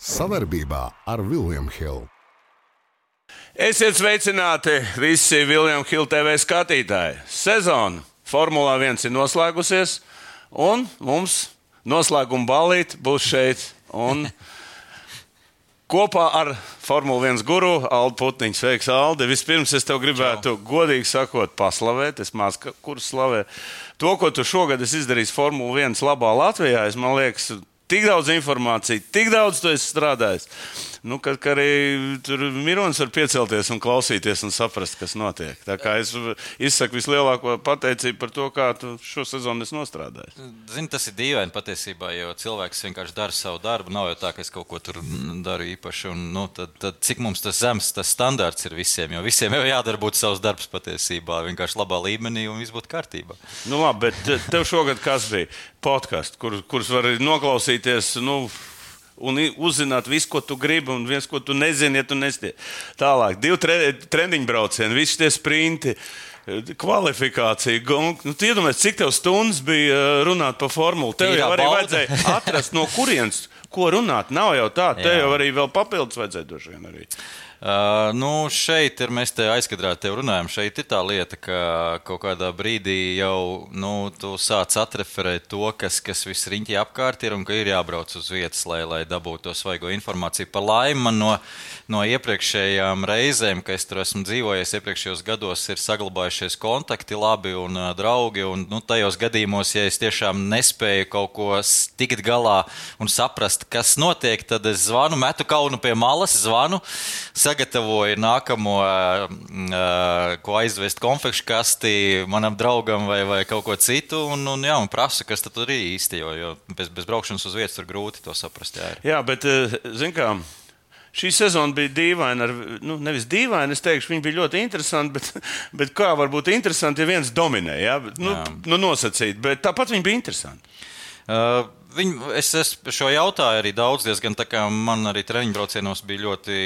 Savarbībā ar Vilniņu Hildu. Esiet sveicināti visi Viljams Hilde TV skatītāji. Sezona Formula 1 ir noslēgusies, un mums noslēguma balīti būs šeit. Un kopā ar Formula 1 guru Aldu Putniņu. Sveiks, Alde. Vispirms es tev gribētu, Čau. godīgi sakot, paslavēt. Es maz kurus slavē. To, ko tu šogad esi izdarījis Formula 1 labā Latvijā, es man liekas, tik daudz informācijas, tik daudz tu esi strādājis. Nu, kad ka arī Mirons var piecelties un klausīties un saprast, kas notiek. Tā kā es izsaku vislielāko pateicību par to, kā tu šo sezonu esi nostrādājis. Zini, tas ir dīvaini patiesībā, jo cilvēks vienkārši dara savu darbu. Nav jau tā, ka es kaut ko tur daru īpaši. Un, nu, tad, tad, cik mums tas zems, tas standārts ir visiem, jo visiem jau jādara būt savs darbs patiesībā. Vienkārši labā līmenī un viss būtu kārtībā. Nu, labi, bet tev šogad kas bija? Podkāsts, kur, kurus var noklausīties. Nu, un uzzināt visu, ko tu gribi, un viens, ko tu nezini, ja tu nestie. Tālāk, divi tre, treniņu braucieni, visi tie sprinti. Kvalifikācija. Nu, Iedomājieties, cik tev stundas bija uh, runāt par formulu. Tev jau arī bauda. vajadzēja atrast, no kurienes, ko runāt. Nav jau tā, tev jau arī vēl papildus vajadzēja droši vien arī. Uh, nu, šeit ir mēs te aizkadrā te runājam. Šeit ir tā lieta, ka kaut kādā brīdī jau nu, tu sāc atreferēt to, kas, kas viss riņķī apkārt ir un ka ir jābrauc uz vietas, lai, lai dabūtu to svaigo informāciju. Par laimi man no, no iepriekšējām reizēm, kad es tur esmu dzīvojis, iepriekšējos gados ir saglabājušies kontakti labi un uh, draugi. Un, nu, tajos gadījumos, ja es tiešām nespēju kaut ko tikt galā un saprast, kas notiek, tad es zvanu, metu kaunu pie malas, zvanu sagatavoju nākamo, ko aizvest konfekšu kastī manam draugam vai, vai kaut ko citu. Un, un, jā, un prasu, kas tur ir īsti. Jo, jo bez, bez braukšanas uz vietas tur grūti to saprast. Jā, ir. jā bet, zin kā. Šī sezona bija dīvaina. Ar, nu, nevis dīvaina, es teikšu, viņa bija ļoti interesanta. Bet, bet kā var būt interesanti, ja viens dominē? Ja? Nu, nu, nosacīt, bet tāpat viņa bija interesanta. Uh, Viņu, es, es šo jautāju arī daudz, diezgan tā kā man arī treniņu braucienos bija ļoti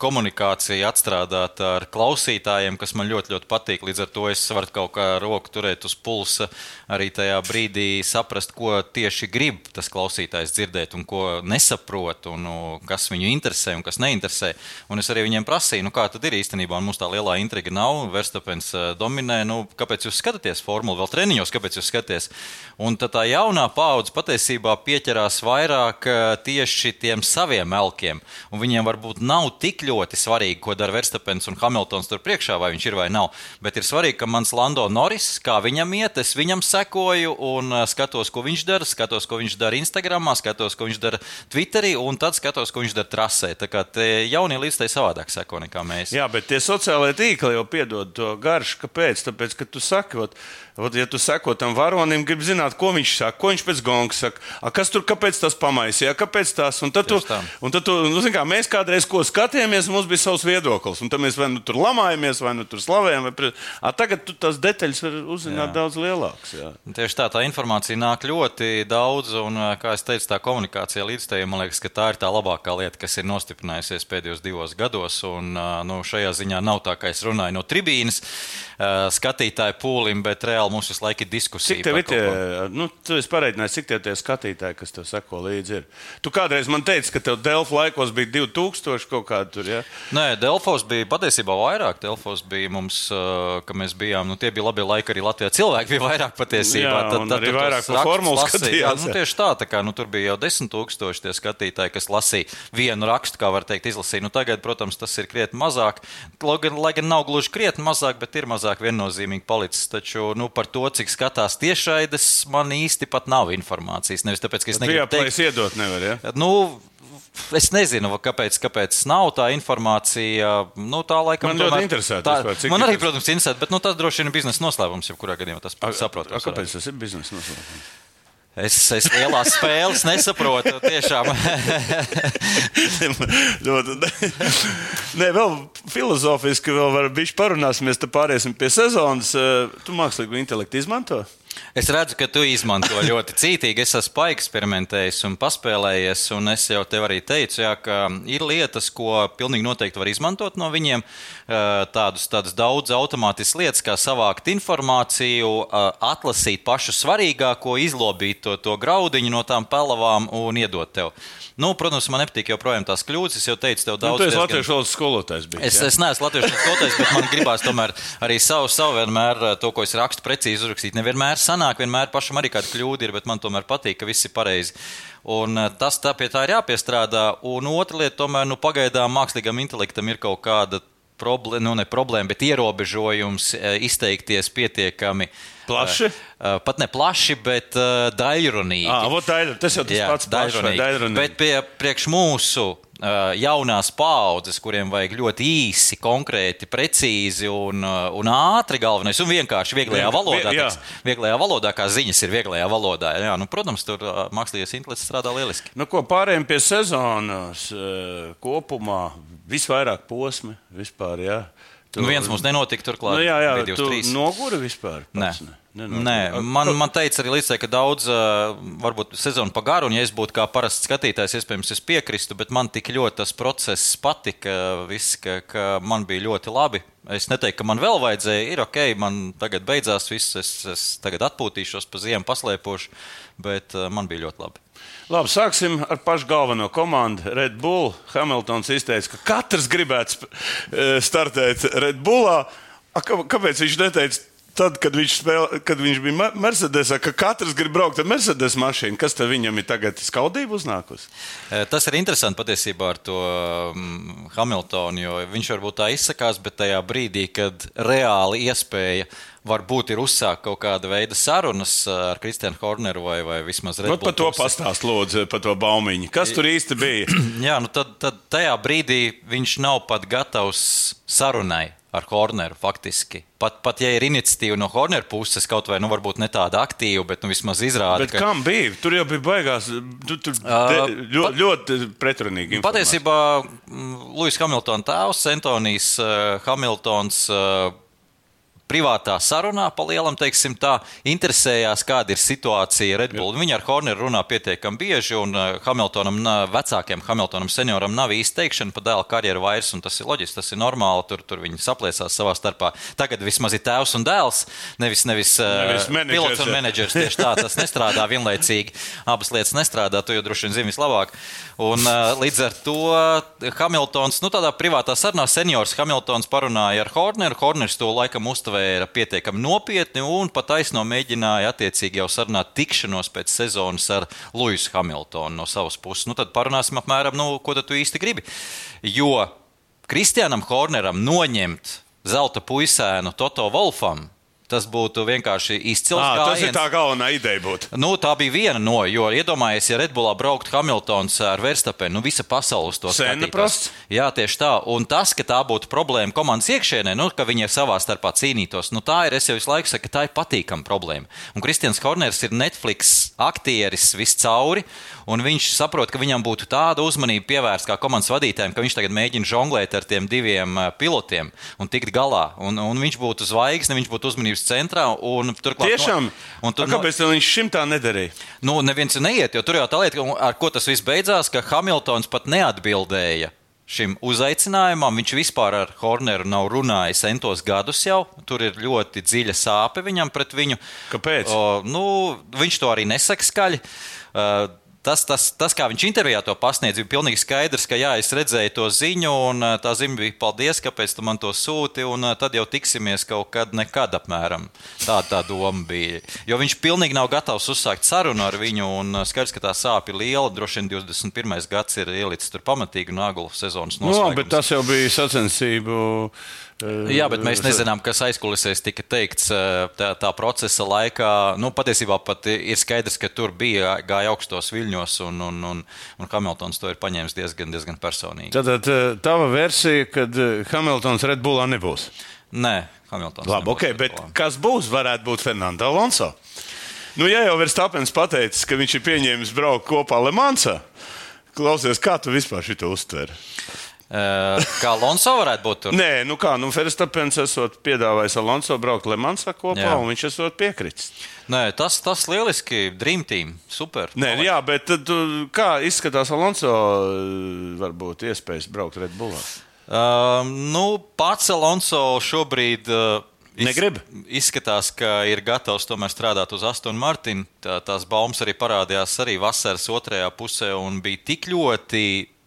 komunikācija atstrādāta ar klausītājiem, kas man ļoti, ļoti patīk. Līdz ar to es varu kaut kā roku turēt uz pulsa, arī tajā brīdī saprast, ko tieši grib tas klausītājs dzirdēt un ko nesaprot, un nu, kas viņu interesē un kas neinteresē. Un es arī viņiem prasīju, nu, kā tad ir īstenībā, un mums tā lielā intriga nav. Verstapens eh, dominē, nu, kāpēc jūs skatāties formulu, vēl treniņos, kāpēc jūs skatāties? Un tā jaunā paudze patiesībā patiesībā pieķerās vairāk eh, tieši tiem saviem elkiem. Un viņiem varbūt nav tik ļoti svarīgi, ko dara Verstapens un Hamiltons tur priekšā, vai viņš ir vai nav. Bet ir svarīgi, ka mans Lando Norris, kā viņam iet, es viņam sekoju un eh, skatos, ko viņš dara, skatos, ko viņš dara Instagram, skatos, ko viņš dara Twitterī, un tad skatos, ko viņš dara trasē. Tā kā jaunie līdzekļi savādāk seko nekā mēs. Jā, bet tie sociālai tīkli jau piedod to garšu. Kāpēc? Tāpēc, ka tu saki, ot, ja tu seko tam varonim, gribi zināt, ko viņš saka, ko viņš pēc gonga saka. A, kas tur, kāpēc tas pamaisīja, kāpēc tas? Un tad, tu, un tad tu, nu, kā, mēs kādreiz ko skatījāmies, mums bija savs viedoklis. Un tad mēs vai nu tur lamājamies, vai nu tur slavējam. Vai... A, tagad tu tās detaļas var uzzināt jā. daudz lielākas. Jā. Tieši tā, tā informācija nāk ļoti daudz, un, kā es teicu, tā komunikācija līdztējai, man liekas, ka tā ir tā labākā lieta, kas ir nostiprinājusies pēdējos divos gados. Un, nu, šajā ziņā nav tā, kā es runāju no tribīnes skatītāju pūlim, bet reāli mums visu laiku ir diskusija. Cik tev ir tie, nu, tu esi pareiķinājis, cik tie, tie skatītāji, kas tev seko līdzi? Ir? Tu kādreiz man teici, ka tev Delfu laikos bija 2000 kaut kādi tur, ja? Nē, Delfos bija patiesībā vairāk. Delfos bija mums, ka mēs bijām, nu tie bija labi laiki arī Latvijā. Cilvēki bija vairāk patiesībā. Jā, tad, tad, arī vairāk par formulu skatījās. Jā, nu, tieši tā, tā kā, nu, tur bija jau 10 tūkstoši tie skatītāji, kas lasīja vienu rakstu, kā var teikt, izlasīja. Nu, tagad, protams, tas ir krietni mazāk. Lai gan nav gluži krietni mazāk, bet ir mazāk viennozīmīgi palicis. Taču nu, par to, cik skatās tiešraides, man īsti pat nav informācijas. Nevis tāpēc, ka es negribu teikt, iedot nevar, ja? nu, Es nezinu, kāpēc, kāpēc nav tā informācija. Nu, tā laikam man ļoti interesē. Tā, vispār, man arī, protams, interesē, bet nu, tas droši vien ir biznesa noslēpums, jebkurā gadījumā tas saprotams. Kāpēc tas ir biznesa noslēpums? Es, es lielās spēles nesaprotu. Tiešām. Nē, vēl filozofiski, vēl var būt parunāsimies, tad pāriesim pie sezonas. Tu mākslīgu intelektu izmanto? Es redzu, ka tu izmanto ļoti cītīgi. Es esmu paeksperimentējis un paspēlējies, un es jau tev arī teicu, jā, ka ir lietas, ko pilnīgi noteikti var izmantot no viņiem. Tādus, tādas daudz automātiskas lietas, kā savākt informāciju, atlasīt pašu svarīgāko, izlobīt to, to graudiņu no tām pelavām un iedot tev. Nu, protams, man nepatīk joprojām tās kļūdas. Es jau teicu, tev daudz. Nu, tu esi latviešu valodas skolotājs. Bijis, es, es neesmu latviešu skolotājs, bet man gribās tomēr arī savu, savu vienmēr to, ko es rakstu, precīzi uzrakstīt. Nevienmēr sanāk, vienmēr pašam arī kāda kļūda ir, bet man tomēr patīk, ka viss ir pareizi. Un tas tā pie tā ir jāpiestrādā. Un otra lieta, tomēr, nu, pagaidām mākslīgam intelektam ir kaut kāda problēma, nu ne problēma, bet ierobežojums izteikties pietiekami plaši. Pat ne plaši, bet daļrunīgi. Ah, daļ, tas jau tas Jā, pats daļrunīgi. daļrunīgi. Bet pie, priekš mūsu jaunās paudzes, kuriem vajag ļoti īsi, konkrēti, precīzi un, un ātri galvenais un vienkārši vieglajā valodā. Jā. Tiks, vieglajā valodā, kā ziņas ir vieglajā valodā. Jā, nu, protams, tur mākslīgais intelekts strādā lieliski. Nu, ko pārējiem pie sezonas kopumā, visvairāk posmi vispār. Jā. Tu, nu viens mums nenotika, turklāt. Nu, jā, jā, tu noguri vispār. Pats, Nē. Ne? Nē, man, man teica arī līdz tam, ka daudz, varbūt sezonu pa garu, un ja es būtu kā parasts skatītājs, iespējams, es piekristu, bet man tik ļoti tas process patika, viss, ka, ka man bija ļoti labi. Es neteiktu, ka man vēl vajadzēja, ir ok, man tagad beidzās viss, es, es tagad atpūtīšos pa ziemu, paslēpošu, bet man bija ļoti labi. Labi, sāksim ar pašu galveno komandu. Red Bull. Hamiltons izteica, ka katrs gribētu startēt Red Bullā. A, kāpēc viņš neteica? Tad, kad viņš, spēl, kad viņš bija Mercedesā, ka katrs grib braukt ar Mercedes mašīnu, kas viņam ir tagad skaudība uznākusi? Eh, tas ir interesanti patiesībā ar to mm, Hamiltonu, jo viņš varbūt tā izsakās, bet tajā brīdī, kad reāli iespēja varbūt ir uzsākt kaut kāda veida sarunas uh, ar Kristiānu Horneru vai, vai vismaz Redbull. Nu, par to pastāst, lūdzu, par to baumiņu. Kas tur īsti bija? Jā, nu tad, tad tajā brīdī viņš nav pat gatavs sarunai ar Horneru faktiski. Pat, pat ja ir iniciatīva no Hornera puses, kaut vai nu, ne tāda aktīva, bet nu, vismaz izrāda. Bet ka... kam bija? Tur jau bija baigās. Tu, tur uh, ļoti, pat, ļoti pretrunīgi. Patiesībā Lūsis Hamiltons tēvs, Antonijs uh, Hamiltons. Uh, privātā sarunā, pa lielam, teiksim, tā, interesējās, kāda ir situācija Red Bull. Viņa ar Horneru runā pietiekami bieži, un uh, Hamiltonam, vecākiem Hamiltonam, senioram nav īsti teikšana par dēla karjeru vairs, un tas ir loģiski, tas ir normāli. Tur, tur viņi sapliecās savā starpā. Tagad vismaz ir tēvs un dēls, nevis, nevis, nevis uh, pilots un menedžers. Tieši tā, tas nestrādā vienlaicīgi. Abas lietas nestrādā, to jau droši vien zini vislabāk. Un, uh, līdz ar to Hamiltons, nu, tādā privātā sarunā, seniors Hamiltons parunāja ar Horneru. Horners to laikam uztvēra pietiekami nopietni un pat aizno mēģināja attiecīgi jau sarunāt tikšanos pēc sezonas ar Luisu Hamiltonu no savas puses. Nu, tad parunāsim apmēram, nu, ko tu īsti gribi. Jo Kristianam Horneram noņemt zelta puisēnu Toto Wolfam Tas būtu vienkārši izcils. À, tas ir tā galvenā ideja. Būt. Nu, tā bija viena no, jo iedomājieties, ja Redbullā brauktu Hamiltons ar Verstapenu, nu visa pasaule to skatītos. Jā, tieši tā. Un tas, ka tā būtu problēma komandas iekšēnē, nu, ka viņi savā starpā cīnītos, nu, tā ir, es jau visu laiku saku, ka tā ir patīkama problēma. Un Kristians Horners ir Netflix aktieris viscauri, un viņš saprot, ka viņam būtu tāda uzmanība pievērsta kā komandas vadītājiem, ka viņš tagad mēģina žonglēt ar tiem diviem pilotiem un tikt galā. Un, un viņš būtu zvaigzne, viņš būtu uzmanības uzmanības centrā. Turklāt, Tiešām, no, tur, A, kāpēc no, viņš šim tā nedarīja? Nu, neviens neiet, jo tur jau tā lieta, ar ko tas viss beidzās, ka Hamiltons pat neatbildēja šim uzaicinājumam. Viņš vispār ar Horneru nav runājis centos gadus jau. Tur ir ļoti dziļa sāpe viņam pret viņu. Kāpēc? O, nu, viņš to arī nesaka skaļi. Uh, Tas, tas, tas, kā viņš intervijā to pasniedz, bija pilnīgi skaidrs, ka jā, es redzēju to ziņu, un tā ziņa bija paldies, kāpēc tu man to sūti, un tad jau tiksimies kaut kad, nekad apmēram. Tā tā doma bija. Jo viņš pilnīgi nav gatavs uzsākt sarunu ar viņu, un skaidrs, ka tā sāpe ir liela. Droši vien 21. gads ir ielicis tur pamatīgi naglu sezonas noslēgumā. No, bet tas jau bija sacensību Jā, bet mēs nezinām, kas aizkulisēs tika teikts tā, tā procesa laikā. Nu, patiesībā pat ir skaidrs, ka tur bija gāja augstos viļņos, un, un, un, un Hamiltons to ir paņēmis diezgan, diezgan personīgi. Tad tava versija, kad Hamiltons Red Bullā nebūs? Nē, Hamiltons. Labi, ok, bet kas būs? Varētu būt Fernando Alonso. Nu, ja jau Verstapens pateicis, ka viņš ir pieņēmis braukt kopā Lemansā, klausies, kā tu vispār šo uztveri? Kā Alonso varētu būt? Tur? Nē, nu kā, nu Ferstapens esot piedāvājis Alonso braukt Lemansā kopā, jā. un viņš esot piekritis. Nē, tas, tas lieliski, Dream Team, super. Nē, jā, bet tad, kā izskatās Alonso varbūt iespējas braukt Red Bullā? Uh, nu, pats Alonso šobrīd. Uh, Negrib. Izskatās, ka ir gatavs tomēr strādāt uz Astonu Martinu. Tā, tās baumas arī parādījās arī vasaras otrajā pusē un bija tik ļoti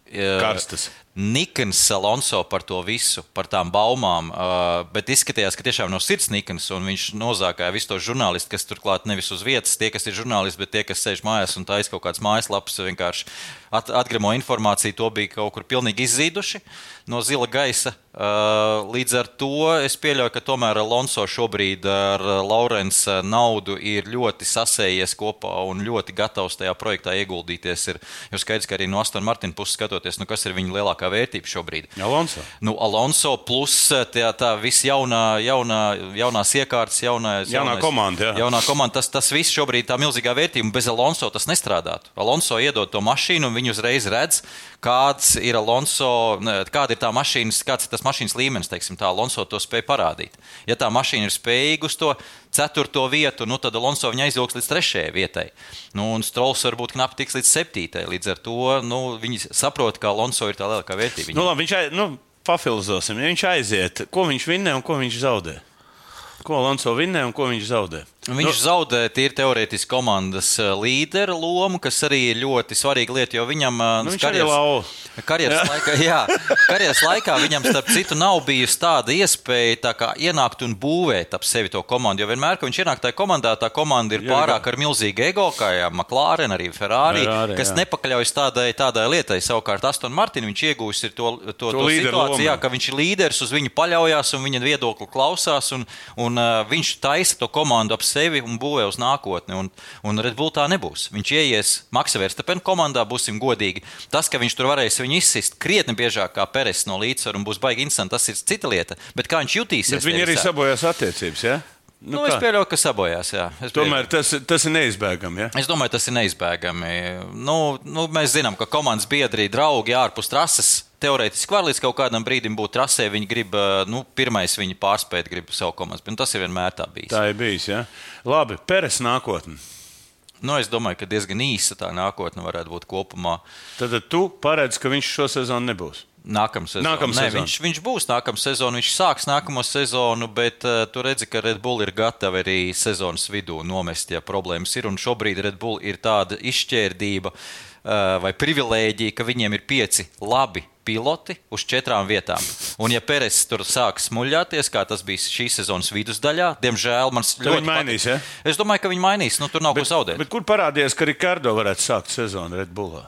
Karstas. Nikans Alonso par to visu, par tām baumām, uh, bet izskatījās, ka tiešām no sirds Nikans un viņš nozākāja visus tos žurnālistus, kas turklāt nevis uz vietas, tie, kas ir žurnālisti, bet tie, kas sēž mājās un taisa kaut kādas mājaslapas, vienkārši at atgremo informāciju, to bija kaut kur pilnīgi izzīduši no zila gaisa. Uh, līdz ar to es pieļauju, ka tomēr Alonso šobrīd ar Laurensa naudu ir ļoti sasējies kopā un ļoti gatavs tajā projektā ieguldīties. Ir, jo skaidrs, ka arī no Aston Martin puses skatoties, nu, kas ir viņa lielākā vērtība šobrīd. Alonso. Nu, Alonso plus tā, tā viss jaunā, jaunā, jaunās iekārtas, jaunais, jaunā jaunais, komanda. Jā. Jaunā komanda tas, tas viss šobrīd ir tā milzīgā vērtība. Bez Alonso tas nestrādātu. Alonso iedod to mašīnu, un viņi uzreiz redz, kāds ir Alonso, kāda ir tā mašīnas, kāds ir tas mašīnas līmenis, teiksim, tā Alonso to spēja parādīt. Ja tā mašīna ir spējīga uz to ceturto vietu, nu, tad Alonso viņa aizvilks līdz trešajai vietai. Nu, un Strauss varbūt knapi tiks līdz septītai. Līdz ar to nu, viņi saprot, ka Alonso ir tā lielākā vērtība. Nu, labi, viņš aiz, nu, pafilozēsim, ja viņš aiziet, ko viņš vinnē un ko viņš zaudē. Ko Alonso vinnē un ko viņš zaudē? Viņš nu, zaudē tīri teorētiski komandas eh, līdera lomu, kas arī ir ļoti svarīga lieta, jo viņam eh, nu, karjeras, karjeras, jā. Laikā, jā, karjeras laikā viņam, starp citu, nav bijusi tāda iespēja tā kā, ienākt un būvēt ap sevi to komandu. Jo vienmēr, kad viņš ienāk tajā komandā, tā komanda ir jā, pārāk jā. ar milzīgu ego, kā jau McLaren, arī Ferrari, Ferrari kas jā. nepakaļaujas tādai, tādai lietai. Savukārt Aston Martin viņš iegūst to, to, to, to situāciju, jā, ka viņš ir līderis, uz viņu paļaujas un viņa viedokli klausās, un, un uh, viņš taisa to komandu ap sevi sevi un būvē uz nākotni. Un, un Red Bull tā nebūs. Viņš ieies Maksa Verstapena komandā, būsim godīgi. Tas, ka viņš tur varēs viņu izsist krietni biežāk kā Peres no līdzsvaru un būs baigi interesanti, tas ir cita lieta. Bet kā viņš jutīsies? Bet viņi arī sabojās attiecības. Ja? Nu, nu, es pieļauju, ka sabojās. Tomēr tas, tas ir neizbēgami. Ja? Es domāju, tas ir neizbēgami. Nu, nu, mēs zinām, ka komandas biedri, draugi ārpus trases teorētiski var līdz kaut kādam brīdim būt trasē. Viņi grib, nu, pirmais viņi pārspēt, grib savu komandu. Bet tas ir vienmēr tā bijis. Tā ir bijis. Ja? Labi, Peres nākotnē. Nu, es domāju, ka diezgan īsa tā nākotne varētu būt kopumā. Tad tu paredzi, ka viņš šo sezonu nebūs. Nākamā sezona. Nākam Nē, viņš, viņš būs nākamā sezona, viņš sāks nākamo sezonu, bet uh, tu redzi, ka Red Bull ir gatavi arī sezonas vidū nomest, ja problēmas ir. Un šobrīd Red Bull ir tāda izšķērdība uh, vai privilēģija, ka viņiem ir pieci labi piloti uz četrām vietām. Un, ja Pēters tur sāks muļāties, kā tas bija šīs sezonas vidusdaļā, diemžēl man ļoti mainīs. Ja? Es domāju, ka viņi mainīs. Nu, tur nav bet, ko zaudēt. Kur parādījās, ka Rikārdo varētu sākt sezonu Red Bullā?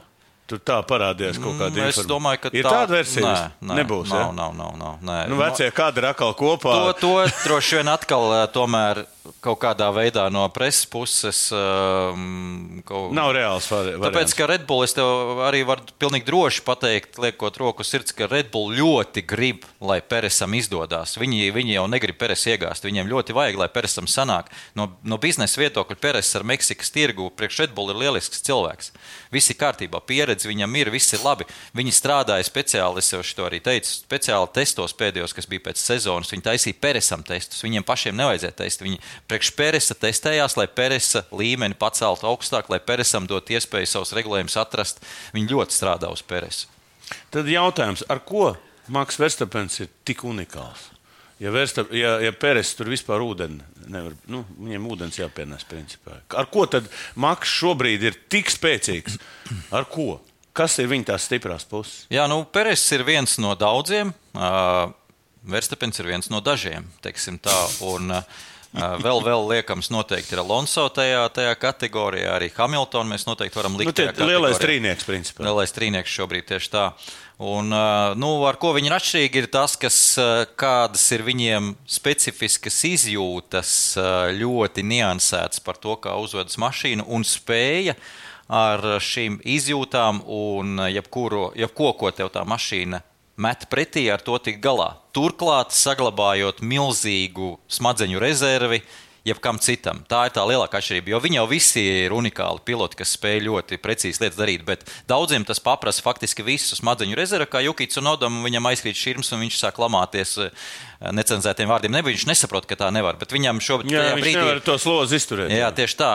Tur tā parādījās kaut kāda mm, informācija. Es domāju, ka ir tā... tāda versija. Nē, nē, nebūs. Nav, ja? nav, nav, nav, nē. Nu, vecie kādi ir atkal kopā. To, to droši vien atkal tomēr kaut kādā veidā no preses puses. Um, kaut... Nav reāls variants. Tāpēc, ka Red Bull es tev arī varu pilnīgi droši pateikt, liekot roku sirds, ka Red Bull ļoti grib, lai Peresam izdodas. Viņi, viņi jau negrib Peres iegāzt. Viņiem ļoti vajag, lai Peresam sanāk. No, no biznesa viedokļa Peres ar Meksikas tirgu priekš Red Bull ir lielisks cilvēks. Viss ir kārtībā, pieredze viņam ir, viss ir labi. Viņi strādāja speciāli, es jau to arī teicu, speciāli testos pēdējos, kas bija pēc sezonas. Viņi taisīja Peresam testus. Viņiem pašiem nevajadzēja testēt. Viņi priekš Pēresa testējās, lai Pēresa līmeni paceltu augstāk, lai Pēresam dot iespēju savus regulējumus atrast. Viņi ļoti strādā uz Pēresu. Tad jautājums, ar ko Maks Verstapens ir tik unikāls? Ja, Versta, ja, ja Pēres tur vispār ūdeni nevar, nu, viņiem ūdens jāpienes principā. Ar ko tad Maks šobrīd ir tik spēcīgs? Ar ko? Kas ir viņa tās stiprās puses? Jā, nu, Pēres ir viens no daudziem. Uh, Verstapens ir viens no dažiem. Tā, un, uh, Vēl, vēl liekams, noteikti ir Alonso tajā, tajā kategorijā, arī Hamiltonu mēs noteikti varam likt. Nu, tie lielais trīnieks, principā. Lielais trīnieks šobrīd tieši tā. Un, nu, ar ko viņi ir atšķirīgi, ir tas, kas, kādas ir viņiem specifiskas izjūtas, ļoti niansētas par to, kā uzvedas mašīna un spēja ar šīm izjūtām un jebkuru, jebko, ko tev tā mašīna met pretī, ar to tikt galā. Turklāt, saglabājot milzīgu smadzeņu rezervi, jebkam citam. Tā ir tā lielākā atšķirība. Jo viņi jau visi ir unikāli piloti, kas spēj ļoti precīzi lietas darīt. Bet daudziem tas prasa faktiski visu smadzeņu rezervu, kā Jukits un Odam. Viņam aizkrīt šķirms un viņš sāk lamāties eh, necenzētiem vārdiem. Ne, viņš nesaprot, ka tā nevar. Bet viņam šobrīd jā, brīdī... nevar to slozi izturēt. Jā, tieši tā.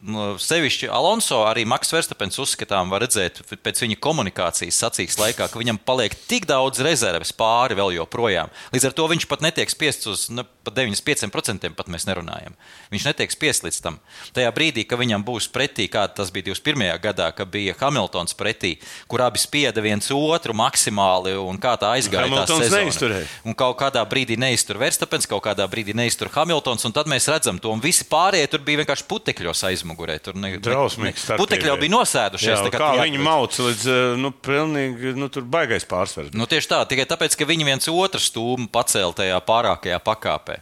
Nu, sevišķi Alonso, arī Maks Verstapens uzskatām, var redzēt pēc viņa komunikācijas sacīks laikā, ka viņam paliek tik daudz rezerves pāri vēl joprojām. Līdz ar to viņš pat netiek spiests uz ne, pat 95% pat mēs nerunājam. Viņš netiek spiests līdz tam. Tajā brīdī, kad viņam būs pretī, kā tas bija 21. gadā, kad bija Hamiltons pretī, kur abi spieda viens otru maksimāli un kā tā aizgāja. Hamiltons neizturēja. Un kaut kādā brīdī neiztur Verstapens, kaut kādā brīdī neiztur Hamiltons, un tad mēs redzam to, un visi pārējie tur bija vienkārši putekļos aizmugurē aizmugurē. Tur ne, Drausmīgs. Putekļi jau bija nosēdušies. Jā, kā viņi mauca līdz eh, nu, pilnīgi, nu, tur baigais pārsvars. Nu, tieši tā, tikai tāpēc, ka viņi viens otru stūmu pacēla tajā pārākajā pakāpē.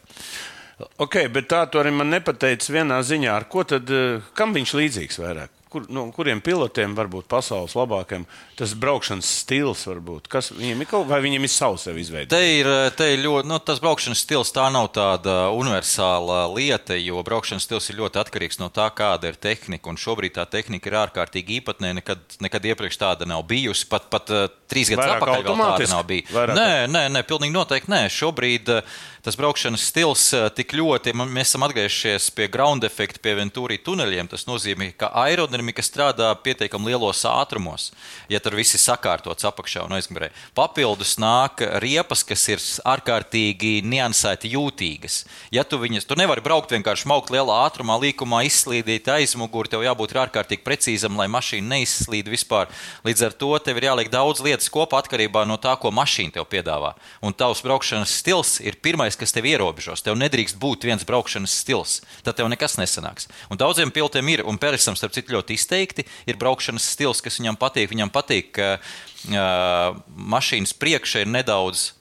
Ok, bet tā tu arī man nepateici vienā ziņā, ar ko tad, eh, kam viņš līdzīgs vairāk? Kur, no nu, kuriem pilotiem var būt pasaules labākajiem tas braukšanas stils, varbūt, kas viņiem ir kaut vai viņiem ir savs sev izveidojis? Te ir, te ir ļoti, nu, tas braukšanas stils tā nav tāda universāla lieta, jo braukšanas stils ir ļoti atkarīgs no tā, kāda ir tehnika. Un šobrīd tā tehnika ir ārkārtīgi īpatnē, nekad, nekad iepriekš tāda nav bijusi. Pat, pat uh, trīs gadus atpakaļ tāda nav bijusi. Nē, nē, nē, pilnīgi noteikti nē. Šobrīd uh, tas braukšanas stils uh, tik ļoti, mēs esam atgriežies pie ground efekta, pie Ventūri tuneļiem. Tas nozīmē, ka aerodinamika strādā pietiekami lielos ātrumos, ja tur viss ir sakārtots apakšā un aizmugurē. Papildus nāk riepas, kas ir ārkārtīgi niansēti jūtīgas. Ja tu viņas, tu nevari braukt vienkārši maukt lielā ātrumā, līkumā izslīdīt aizmuguri, tev jābūt ārkārtīgi precīzam, lai mašīna neizslīd vispār. Līdz ar to tev ir jāliek daudz lietas kopā atkarībā no tā, ko mašīna tev piedāvā. Un tavs braukšanas stils ir pirmais, kas tev ierobežos. Tev nedrīkst būt viens braukšanas stils. Tad tev nekas nesanāks. Un daudziem pilotiem ir, un Perisam, starp citu, ļoti izteikti ir braukšanas stils, kas viņam patīk. Viņam patīk, ka uh, mašīnas priekšā ir nedaudz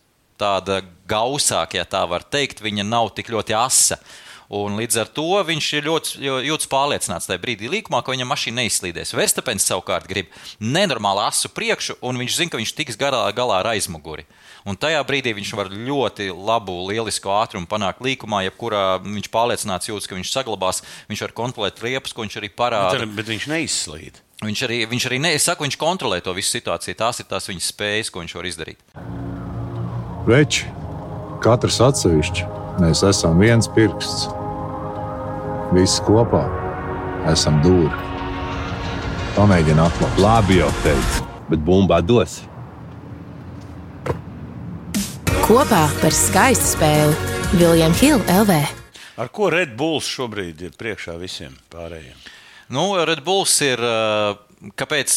tāda gausāka, ja tā var teikt. Viņa nav tik ļoti asa. Un līdz ar to viņš ir ļoti jūtas pārliecināts tajā brīdī, līkumā, ka viņa mašīna neizslīdēs. Verstapens savukārt grib nenormālu asu priekšu, un viņš zina, ka viņš tiks garā, galā ar aizmuguri. Un tajā brīdī viņš var ļoti labu, lielisku ātrumu panākt līkumā, jebkurā viņš pārliecināts jūtas, ka viņš saglabās, viņš var kontrolēt riepas, ko viņš arī parāda. Bet, bet viņš neizslīd. Viņš arī, viņš arī ne, saku, viņš kontrolē to visu situāciju. Tās ir tās viņa spējas, ko viņš var izdarīt. Veči, katrs atsevišķi, mēs esam viens pirksts. Visi kopā esam dūri. Pamēģini atklāt. Labi, jau teicu, bet bumbā dos kopā par skaistu spēli Viljams Hilde LV. Ar ko Red Bulls šobrīd ir priekšā visiem pārējiem? Nu, Red Bulls ir. Kāpēc?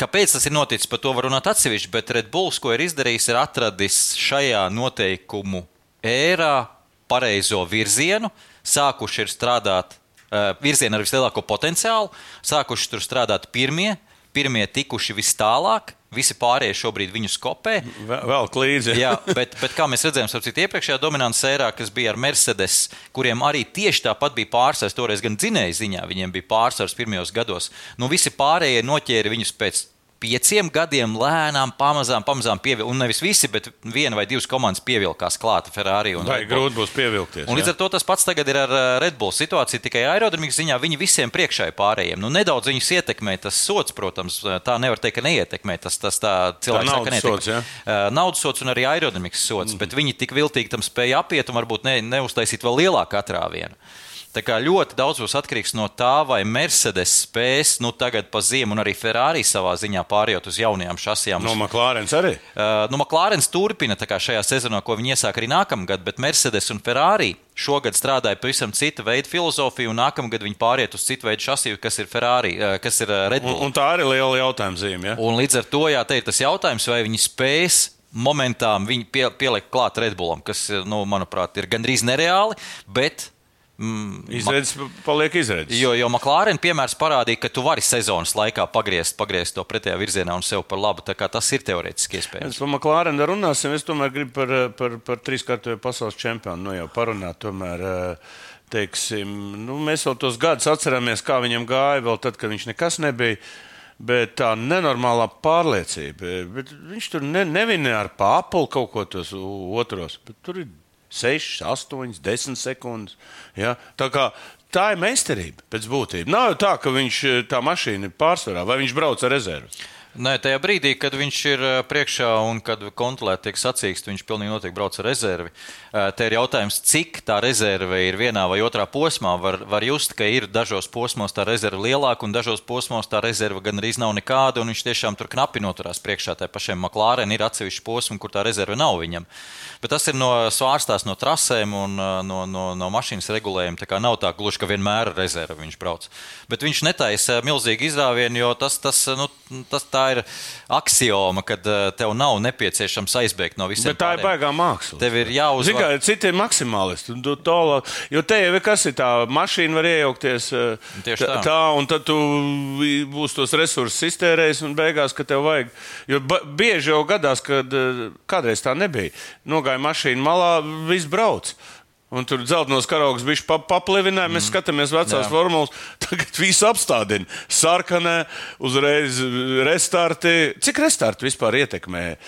Kāpēc tas ir noticis, par to var runāt atsevišķi, bet Red Bulls, ko ir izdarījis, ir atradis šajā noteikumu ērā pareizo virzienu, sākuši ir strādāt uh, virzienā ar vislielāko potenciālu, sākuši tur strādāt pirmie, pirmie tikuši vis tālāk, Visi pārējie šobrīd viņu skopē. Vēl klīdzi. Jā, bet, bet kā mēs redzējām, citu, iepriekšējā dominantas ērā, kas bija ar Mercedes, kuriem arī tieši tāpat bija pārsvars, toreiz gan dzinēja ziņā, viņiem bija pārsvars pirmajos gados. Nu, visi pārējie noķēra viņus pēc pieciem gadiem lēnām, pamazām, pamazām pievilkt. Un nevis visi, bet viena vai divas komandas pievilkās klāta Ferrari. Vai grūti būs pievilkties? Un līdz ar to tas pats tagad ir ar uh, Red Bull situāciju. Tikai aerodinamikas ziņā viņi visiem priekšā ir pārējiem. Nu, nedaudz viņus ietekmē tas sots, protams, tā nevar teikt, ka neietekmē tas, tas tā cilvēks. Tā naudas sots, ja? Uh, naudas sots un arī aerodinamikas sots, mm. bet viņi tik viltīgi tam spēja apiet un varbūt ne, neuztaisīt vēl lielāku atrāvienu. Tā kā ļoti daudz būs atkarīgs no tā, vai Mercedes spēs nu, tagad pa ziemu, un arī Ferrari savā ziņā pārējot uz jaunajām šasijām. No McLarenes arī? Uh, no McLarenes turpina šajā sezonā, ko viņi iesāk arī nākamgad, bet Mercedes un Ferrari šogad strādāja pavisam cita veida filozofiju, un nākamgad viņi pāriet uz citu veidu šasiju, kas ir Ferrari, uh, kas ir Red Bull. Un, un tā arī ir liela jautājuma zīme. Ja? Un līdz ar to, jā, te ir tas jautājums, vai viņi spēs momentā viņi pie, pielikt klāt Redbullam, kas, nu, manuprāt, ir gandrīz nereāli, bet Mm, izredzes paliek izredzes. Jo, jo McLaren piemērs parādīja, ka tu vari sezonas laikā pagriezt, pagriezt to pretējā virzienā un sev par labu. Tas ir teorētiski iespējams. Par McLaren runāsim. Es tomēr gribu par, par, par trīskārtojo pasaules čempionu nu, jau parunāt. Tomēr, teiksim, nu, mēs vēl tos gadus atceramies, kā viņam gāja, vēl tad, kad viņš nekas nebija. Bet tā nenormālā pārliecība. Bet viņš tur ne, nevinēja ar pāpulu kaut ko tos otros. Tur ir 6, 8, 10 sekundes. Ja? Tā, kā, tā ir meistarība pēc būtības. Nav jau tā, ka viņš eh, tā mašīna ir pārsvarā vai viņš brauc ar rezervi. Nē, tajā brīdī, kad viņš ir eh, priekšā un kad kontrolēti tiek sacīkst, viņš pilnīgi noteikti brauc ar rezervi. Eh, te ir jautājums, cik tā rezerve ir vienā vai otrā posmā. Var, var just, ka ir dažos posmos tā rezerve lielāka, un dažos posmos tā rezerve gan arī nav nekāda, un viņš tiešām tur knapi noturās priekšā. Tā pašiem McLaren ir atsevišķi posmi, kur tā rezerve nav viņam. Bet tas ir no svārstās no trasēm un eh, no, no, no mašīnas regulējuma. Tā kā nav tā gluži, ka vienmēr ar rezervi viņš brauc. Bet viņš netaisa milzīgi izrāvienu, jo tas, tas, nu, tas tā tā ir axioma, ka uh, tev nav nepieciešams aizbēgt no visiem. Bet tā pāriem. ir baigā māksla. Tev ir jāuzvar. Kā citi ir maksimālisti. Tu, to, jo te jau kas ir tā, mašīna var iejaukties uh, Tieši tā. tā, un tad tu būsi tos resursus iztērējis un beigās, ka tev vajag. Jo bieži jau gadās, kad uh, kādreiz tā nebija. Nogāja mašīna malā, viss brauc. Un tur dzeltenos karaugs bija pa, paplivināja. Mēs mm. skatāmies vecās Jā. formulas. Tagad viss apstādina. Sarkanē, uzreiz restarti. Cik restarti vispār ietekmē e,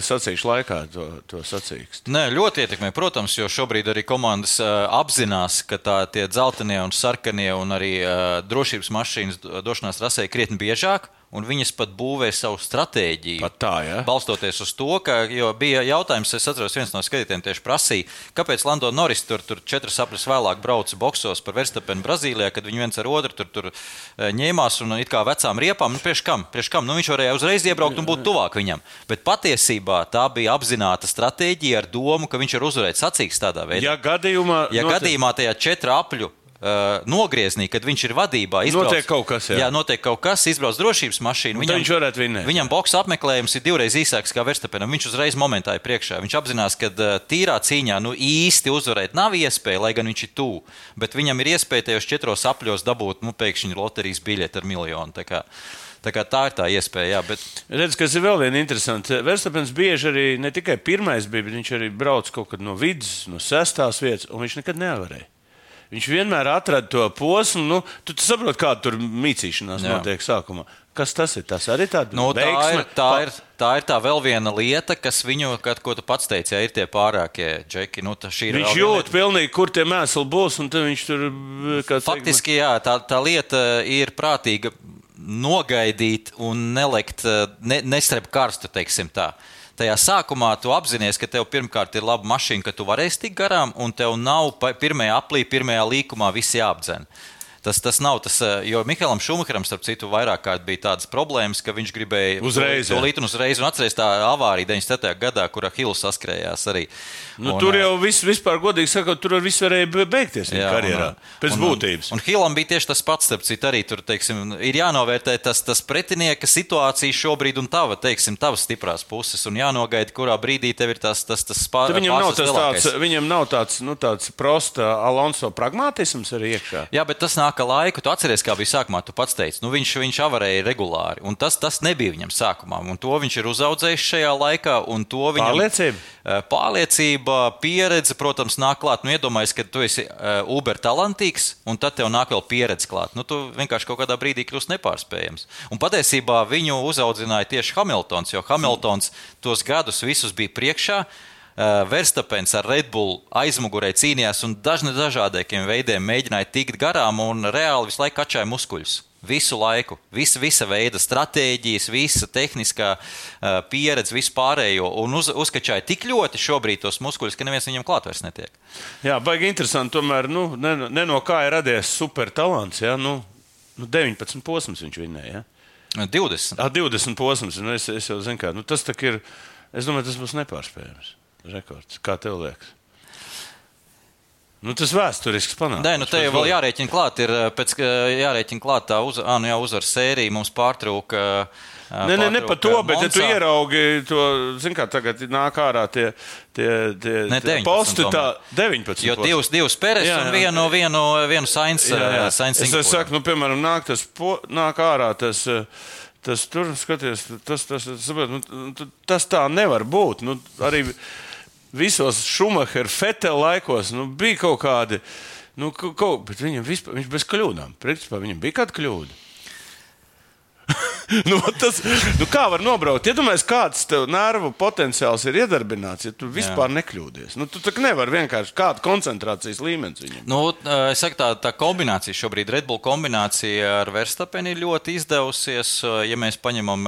sacīkšu laikā to, to sacīkstu? Nē, ļoti ietekmē, protams, jo šobrīd arī komandas uh, apzinās, ka tā, tie dzeltenie un sarkanie un arī uh, drošības mašīnas došanās rasē krietni biežāk un viņas pat būvē savu stratēģiju. Pat tā, ja? Balstoties uz to, ka bija jautājums, es atceros, viens no skatītājiem tieši prasīja, kāpēc Lando Norris tur, tur četras sapnis vēlāk brauca boxos par Verstapenu Brazīlijā, kad viņi viens ar otru tur, tur e, ņēmās un it kā vecām riepām. Nu, priekš kam? Priekš kam? Nu, viņš varēja uzreiz iebraukt un būt tuvāk viņam. Bet patiesībā tā bija apzināta stratēģija ar domu, ka viņš var uzvarēt sacīks tādā veidā. Ja gadījumā, ja gadījumā tajā četru apļu nogriezienī, kad viņš ir vadībā. Izbrauc, notiek kaut kas, jā. jā, notiek kaut kas, izbrauc drošības mašīnu. Viņam, viņš varētu vinēt. Viņam boxa apmeklējums ir divreiz īsāks kā Verstapenam. Viņš uzreiz momentā ir priekšā. Viņš apzinās, ka uh, tīrā cīņā nu, īsti uzvarēt nav iespēja, lai gan viņš ir tuvu. Bet viņam ir iespēja tajos četros apļos dabūt nu, pēkšņi loterijas biļeti ar miljonu. Tā, tā, ir tā iespēja. Jā, bet... Redz, kas ir vēl viena interesanta. Verstapens bieži arī ne tikai pirmais bija, bet viņš arī brauc kaut kad no vidus, no sestās vietas, un viņš nekad nevarēja. Viņš vienmēr atrada to posmu. Nu, tu, tu saproti, kāda tur mītīšanās notiek sākumā. Kas tas ir? Tas arī tāds nu, tā ir. Tā ir, tā ir tā vēl viena lieta, kas viņu, kad, ko tu pats teici, ja ir tie pārākie džeki. Nu, viņš jūt pilnīgi, kur tie mēsli būs, un viņš tur. Faktiski, jā, tā, tā lieta ir prātīga nogaidīt un nelikt, ne, nestrep karstu, teiksim tā tajā sākumā tu apzinājies, ka tev pirmkārt ir laba mašīna, ka tu varēsi tikt garām, un tev nav pirmajā aplī, pirmajā līkumā viss jāapdzen. Tas, tas nav tas, eh, jo Mihālam Šumacheram, starp citu, vairāk kārt bija tādas problēmas, ka viņš gribēja uzreiz to līniju uzreiz, un atcerēties tā avārija 97. gadā, kurā Hills saskrējās arī. Nu, un, tur jau eh, viss, vispār, godīgi sakot, tur viss varēja beigties jā, karjerā. Un, pēc un, būtības. Un, un Hillam bija tieši tas pats, starp citu, arī tur, teiksim, ir jānovērtē tas, tas pretinieka situācija šobrīd un tava, teiksim, tavas stiprās puses, un jānogaida, kurā brīdī tev ir tas, tas, tas pār, viņam nav tas lielākais. tāds, viņam nav tāds, nu, tāds prosta Alonso pragmatisms arī iekšā. Jā, bet tas nāk nāk laiku, tu atceries, kā bija sākumā, tu pats teici, nu viņš, viņš avarēja regulāri, un tas, tas nebija viņam sākumā, un to viņš ir uzaudzējis šajā laikā, un to viņam... Pārliecība? Pārliecība, pieredze, protams, nāk klāt, nu iedomājies, ka tu esi uber talantīgs, un tad tev nāk vēl pieredze klāt. Nu, tu vienkārši kaut kādā brīdī kļūst nepārspējams. Un patiesībā viņu uzaudzināja tieši Hamiltons, jo Hamiltons tos gadus visus bija priekšā. Uh, Verstapens ar Red Bull aizmugurē cīnījās un dažni dažādiem veidiem mēģināja tikt garām un reāli visu laiku kačāja muskuļus. Visu laiku, visa, visa veida stratēģijas, visa tehniskā uh, pieredze, vispārējo, un uz, uzkačāja tik ļoti šobrīd tos muskuļus, ka neviens viņam klāt vairs netiek. Jā, baigi interesanti. Tomēr nu, ne, ne no kā ir radies supertalants. Ja? Nu, nu 19 posms viņš vinēja. Ja? 20. Ah, 20 posms. Nu, es, es jau zinu, kā nu, tas ir. Es domāju, tas būs nepārspējams rekords. Kā tev liekas? Nu, tas vēsturisks panākums. Nē, nu te jau vēl jārēķina klāt, ir pēc jārēķina klāt tā uz, ah, nu uzvaras sērija mums pārtrūka. Nē, nē, ne par to, bet ja tu ieraugi to, zini, kā tagad nāk ārā tie, tie, tie, ne, tie posti, tā 19. Jo divus, divus peres un vienu, vienu, vienu sains. Jā, jā. sains es, es saku, nu, piemēram, nāk, tas, po, nāk ārā tas. Tas tur, skaties, tas, tas, tas, nu, tas tā nevar būt. Nu, arī, visos Šumahera, Fetela laikos nu, bija kaut kādi. Nu, kaut, bet viņam vispār, viņš bez kļūdām. Principā viņam bija kāda kļūda. nu, tas, nu, kā var nobraukt? Iedomājieties, kāds tev nervu potenciāls ir iedarbināts, ja tu vispār Jā. nekļūdies. Nu, tu nevari vienkārši kādu koncentrācijas līmeni viņam. Nu, es saku, tā, tā kombinācija šobrīd, Red Bull kombinācija ar Verstapeni ir ļoti izdevusies. Ja mēs paņemam,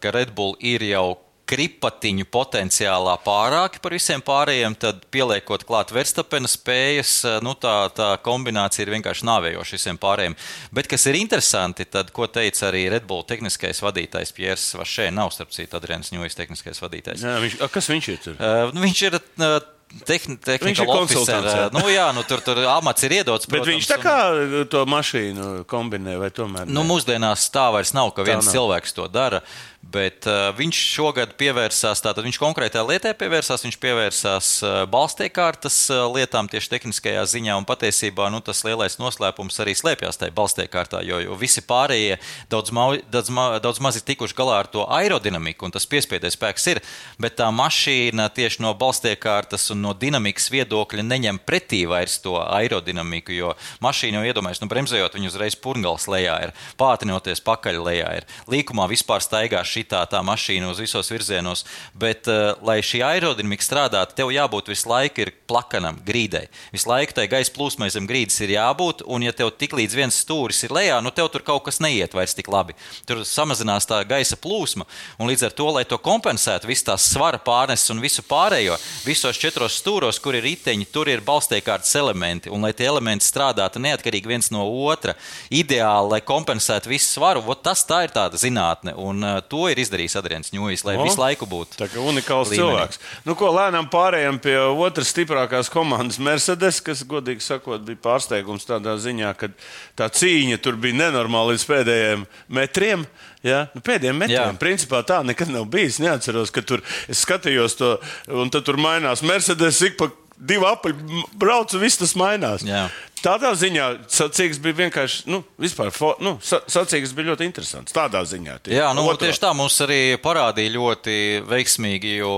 ka Red Bull ir jau kripatiņu potenciālā pārāki par visiem pārējiem, tad pieliekot klāt Verstapena spējas, eh, nu, tā, tā kombinācija ir vienkārši nāvējoša visiem pārējiem. Bet kas ir interesanti, tad, ko teica arī Red Bull tehniskais vadītājs Piers Vašē, nav starp citu Adrians Ņūjas tehniskais vadītājs. Jā, viņš, kas viņš ir? Uh, viņš ir uh, Tehni, viņš ir konsultants. Jā. Nu, jā, nu, tur, tur amats ir iedots. Protams, Bet viņš tā kā un... to mašīnu kombinē, vai tomēr? Nu, mūsdienās tā vairs nav, ka viens cilvēks to dara. Bet uh, viņš šogad pievērsās, tātad viņš konkrētā lietā pievērsās, viņš pievērsās uh, balstiekārtas uh, lietām tieši tehniskajā ziņā, un patiesībā nu, tas lielais noslēpums arī slēpjas tajā balstiekārtā, jo, jo visi pārējie daudz, ma daudz, ma daudz maz ir tikuši galā ar to aerodinamiku, un tas piespiedais spēks ir, bet tā mašīna tieši no balstiekārtas un no dinamikas viedokļa neņem pretī vairs to aerodinamiku, jo mašīna jau iedomājas, nu bremzējot, viņa uzreiz purngals lejā ir, pātrinoties pakaļ lejā ir, līkumā vispār staigā šitā tā mašīna uz visos virzienos, bet, uh, lai šī aerodinamika strādātu, tev jābūt visu laiku plakanam, grīdai. Visu laiku tai gaisa plūsmai zem grīdas ir jābūt, un ja tev tik līdz viens stūris ir lejā, nu tev tur kaut kas neiet vairs tik labi. Tur samazinās tā gaisa plūsma, un līdz ar to, lai to kompensētu, visu tās svara pārneses un visu pārējo, visos četros stūros, kur ir riteņi, tur ir balstiekārtas elementi, un lai tie elementi strādātu neatkarīgi viens no otra, ideāli, lai kompensētu visu svaru, tas tā ir tāda zinātne, un uh, to to ir izdarījis Adrians Ņūjs, lai o, visu laiku būtu. Tā kā unikāls līmenī. cilvēks. Nu, ko lēnām pārējām pie otras stiprākās komandas Mercedes, kas, godīgi sakot, bija pārsteigums tādā ziņā, ka tā cīņa tur bija nenormāla līdz pēdējiem metriem. Ja? Nu, pēdējiem metriem. Jā. Principā tā nekad nav bijis. Neatceros, ka tur es skatījos to, un tur mainās Mercedes ik pa divu apaļu braucu, viss tas mainās. Jā. Tādā ziņā sacīks bija vienkārši, nu, vispār, nu, sacīks bija ļoti interesants. Tādā ziņā. Tie. Jā, nu, Otro. tieši tā mums arī parādīja ļoti veiksmīgi, jo,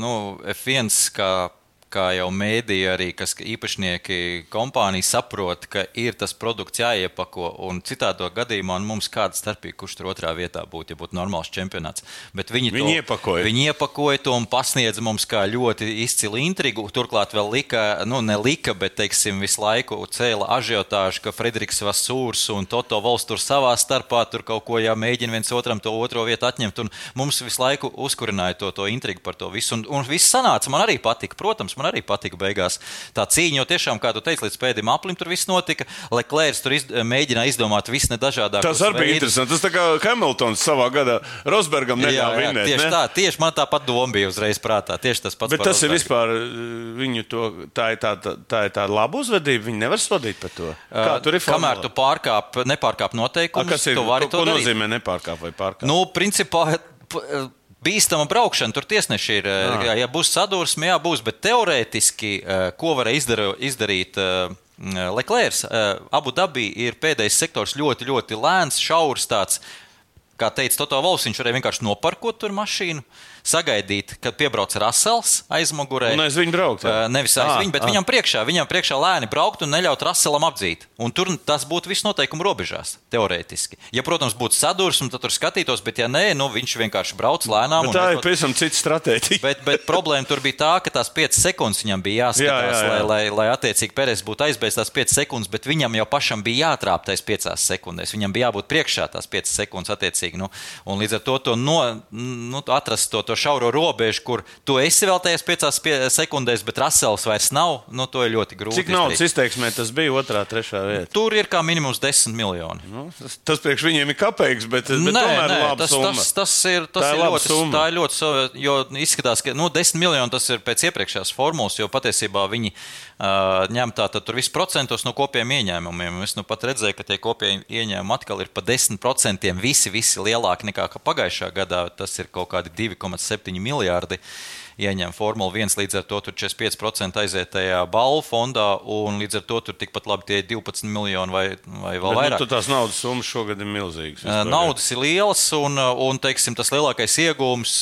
nu, F1 kā kā jau mēdīja arī, kas īpašnieki kompānija saprot, ka ir tas produkts jāiepako, un citādo gadījumā mums kāda starpība, kurš tur otrā vietā būtu, ja būtu normāls čempionāts. Bet viņi, viņi, to, iepakoja. viņi iepakoja to un pasniedza mums kā ļoti izcilu intrigu. Turklāt vēl lika, nu ne lika, bet teiksim, visu laiku cēla ažiotāžu, ka Frederiks Vasūrs un Toto Vols tur savā starpā tur kaut ko jāmēģina viens otram to otro vietu atņemt. Un mums visu laiku uzkurināja to, to intrigu par to visu. Un, un viss sanāca, man arī patika. Protams, man arī patika beigās. Tā cīņa, jo tiešām, kā tu teici, līdz pēdējiem aplim tur viss notika. Leclerc tur iz, mēģināja izdomāt visu nedažādākos. Tas arī bija interesanti. Tas tā kā Hamiltons savā gadā Rosbergam neļāva vinēt. Tieši ne? tā, tieši man tāpat doma bija uzreiz prātā. Tieši tas pats. Bet tas ir vispār uh, viņu to, tā ir tā, tā, tā ir tā laba uzvedība. Viņi nevar sodīt par to. Kā tur ir? Formula? Kamēr tu pārkāp, nepārkāp noteikumus, A, kas ir, tu vari ko, to ko darīt. nozīmē nepārkāp vai pārkāp? Nu, principā bīstama braukšana. Tur tiesneši ir. Jā. Eh, ja būs sadursme, jā, būs. Bet teorētiski, eh, ko varēja izdarīt, izdarīt eh, Leclerc, Abu Dabī ir pēdējais sektors ļoti, ļoti lēns, šaurs tāds. Kā teica Toto Valsts, viņš varēja vienkārši noparkot tur mašīnu sagaidīt, kad piebrauc Rasels aizmugurē. Un aiz viņu braukt. Jā. Nevis aiz à, viņu, bet à. viņam priekšā, viņam priekšā lēni braukt un neļaut Raselam apdzīt. Un tur tas būtu viss noteikuma robežās, teorētiski. Ja, protams, būtu sadursme, tad tur skatītos, bet ja nē, nu, viņš vienkārši brauc lēnām. Bet tā ir pavisam cita stratēģija. Bet, bet problēma tur bija tā, ka tās 5 sekundes viņam bija jāskatās, jā, jā, jā. Lai, lai, lai attiecīgi Pērēs būtu aizbēgts tās 5 sekundes, bet viņam jau pašam bija jātrāp tais 5 sekundēs. Viņam bija jābūt priekšā tās 5 sekundes attiecīgi. Nu, un līdz ar to, to no, nu, atrast to, to šauro robežu, kur tu esi vēl tajās piecās pie sekundēs, bet Rasels vairs nav. Nu, to ir ļoti grūti. Cik naudas izteiksmē tas bija otrā, trešā vietā? Tur ir kā minimums 10 miljoni. Nu, tas, tas priekš viņiem ir kapeiks, bet, bet nē, tomēr nē, tas, tas, tas ir, tas tā ir, ir ļoti, summa. tā ir ļoti, jo izskatās, ka nu, 10 miljoni tas ir pēc iepriekšējās formulas, jo patiesībā viņi uh, ņem tātad tur visu procentos no kopiem ieņēmumiem. Es nu pat redzēju, ka tie kopie ieņēmumi atkal ir pa 10% visi, visi lielāki nekā pagājušā gadā. Tas ir kaut kādi 2,7 miljardi ieņem Formula 1. Līdz ar to tur 45% aiziet tajā balvu fondā, un līdz ar to tur tikpat labi tie 12 miljoni vai, vai vēl Bet, nu, vairāk. Nu, tās naudas summas šogad ir milzīgas. Naudas ir lielas, un, un teiksim, tas lielākais iegūms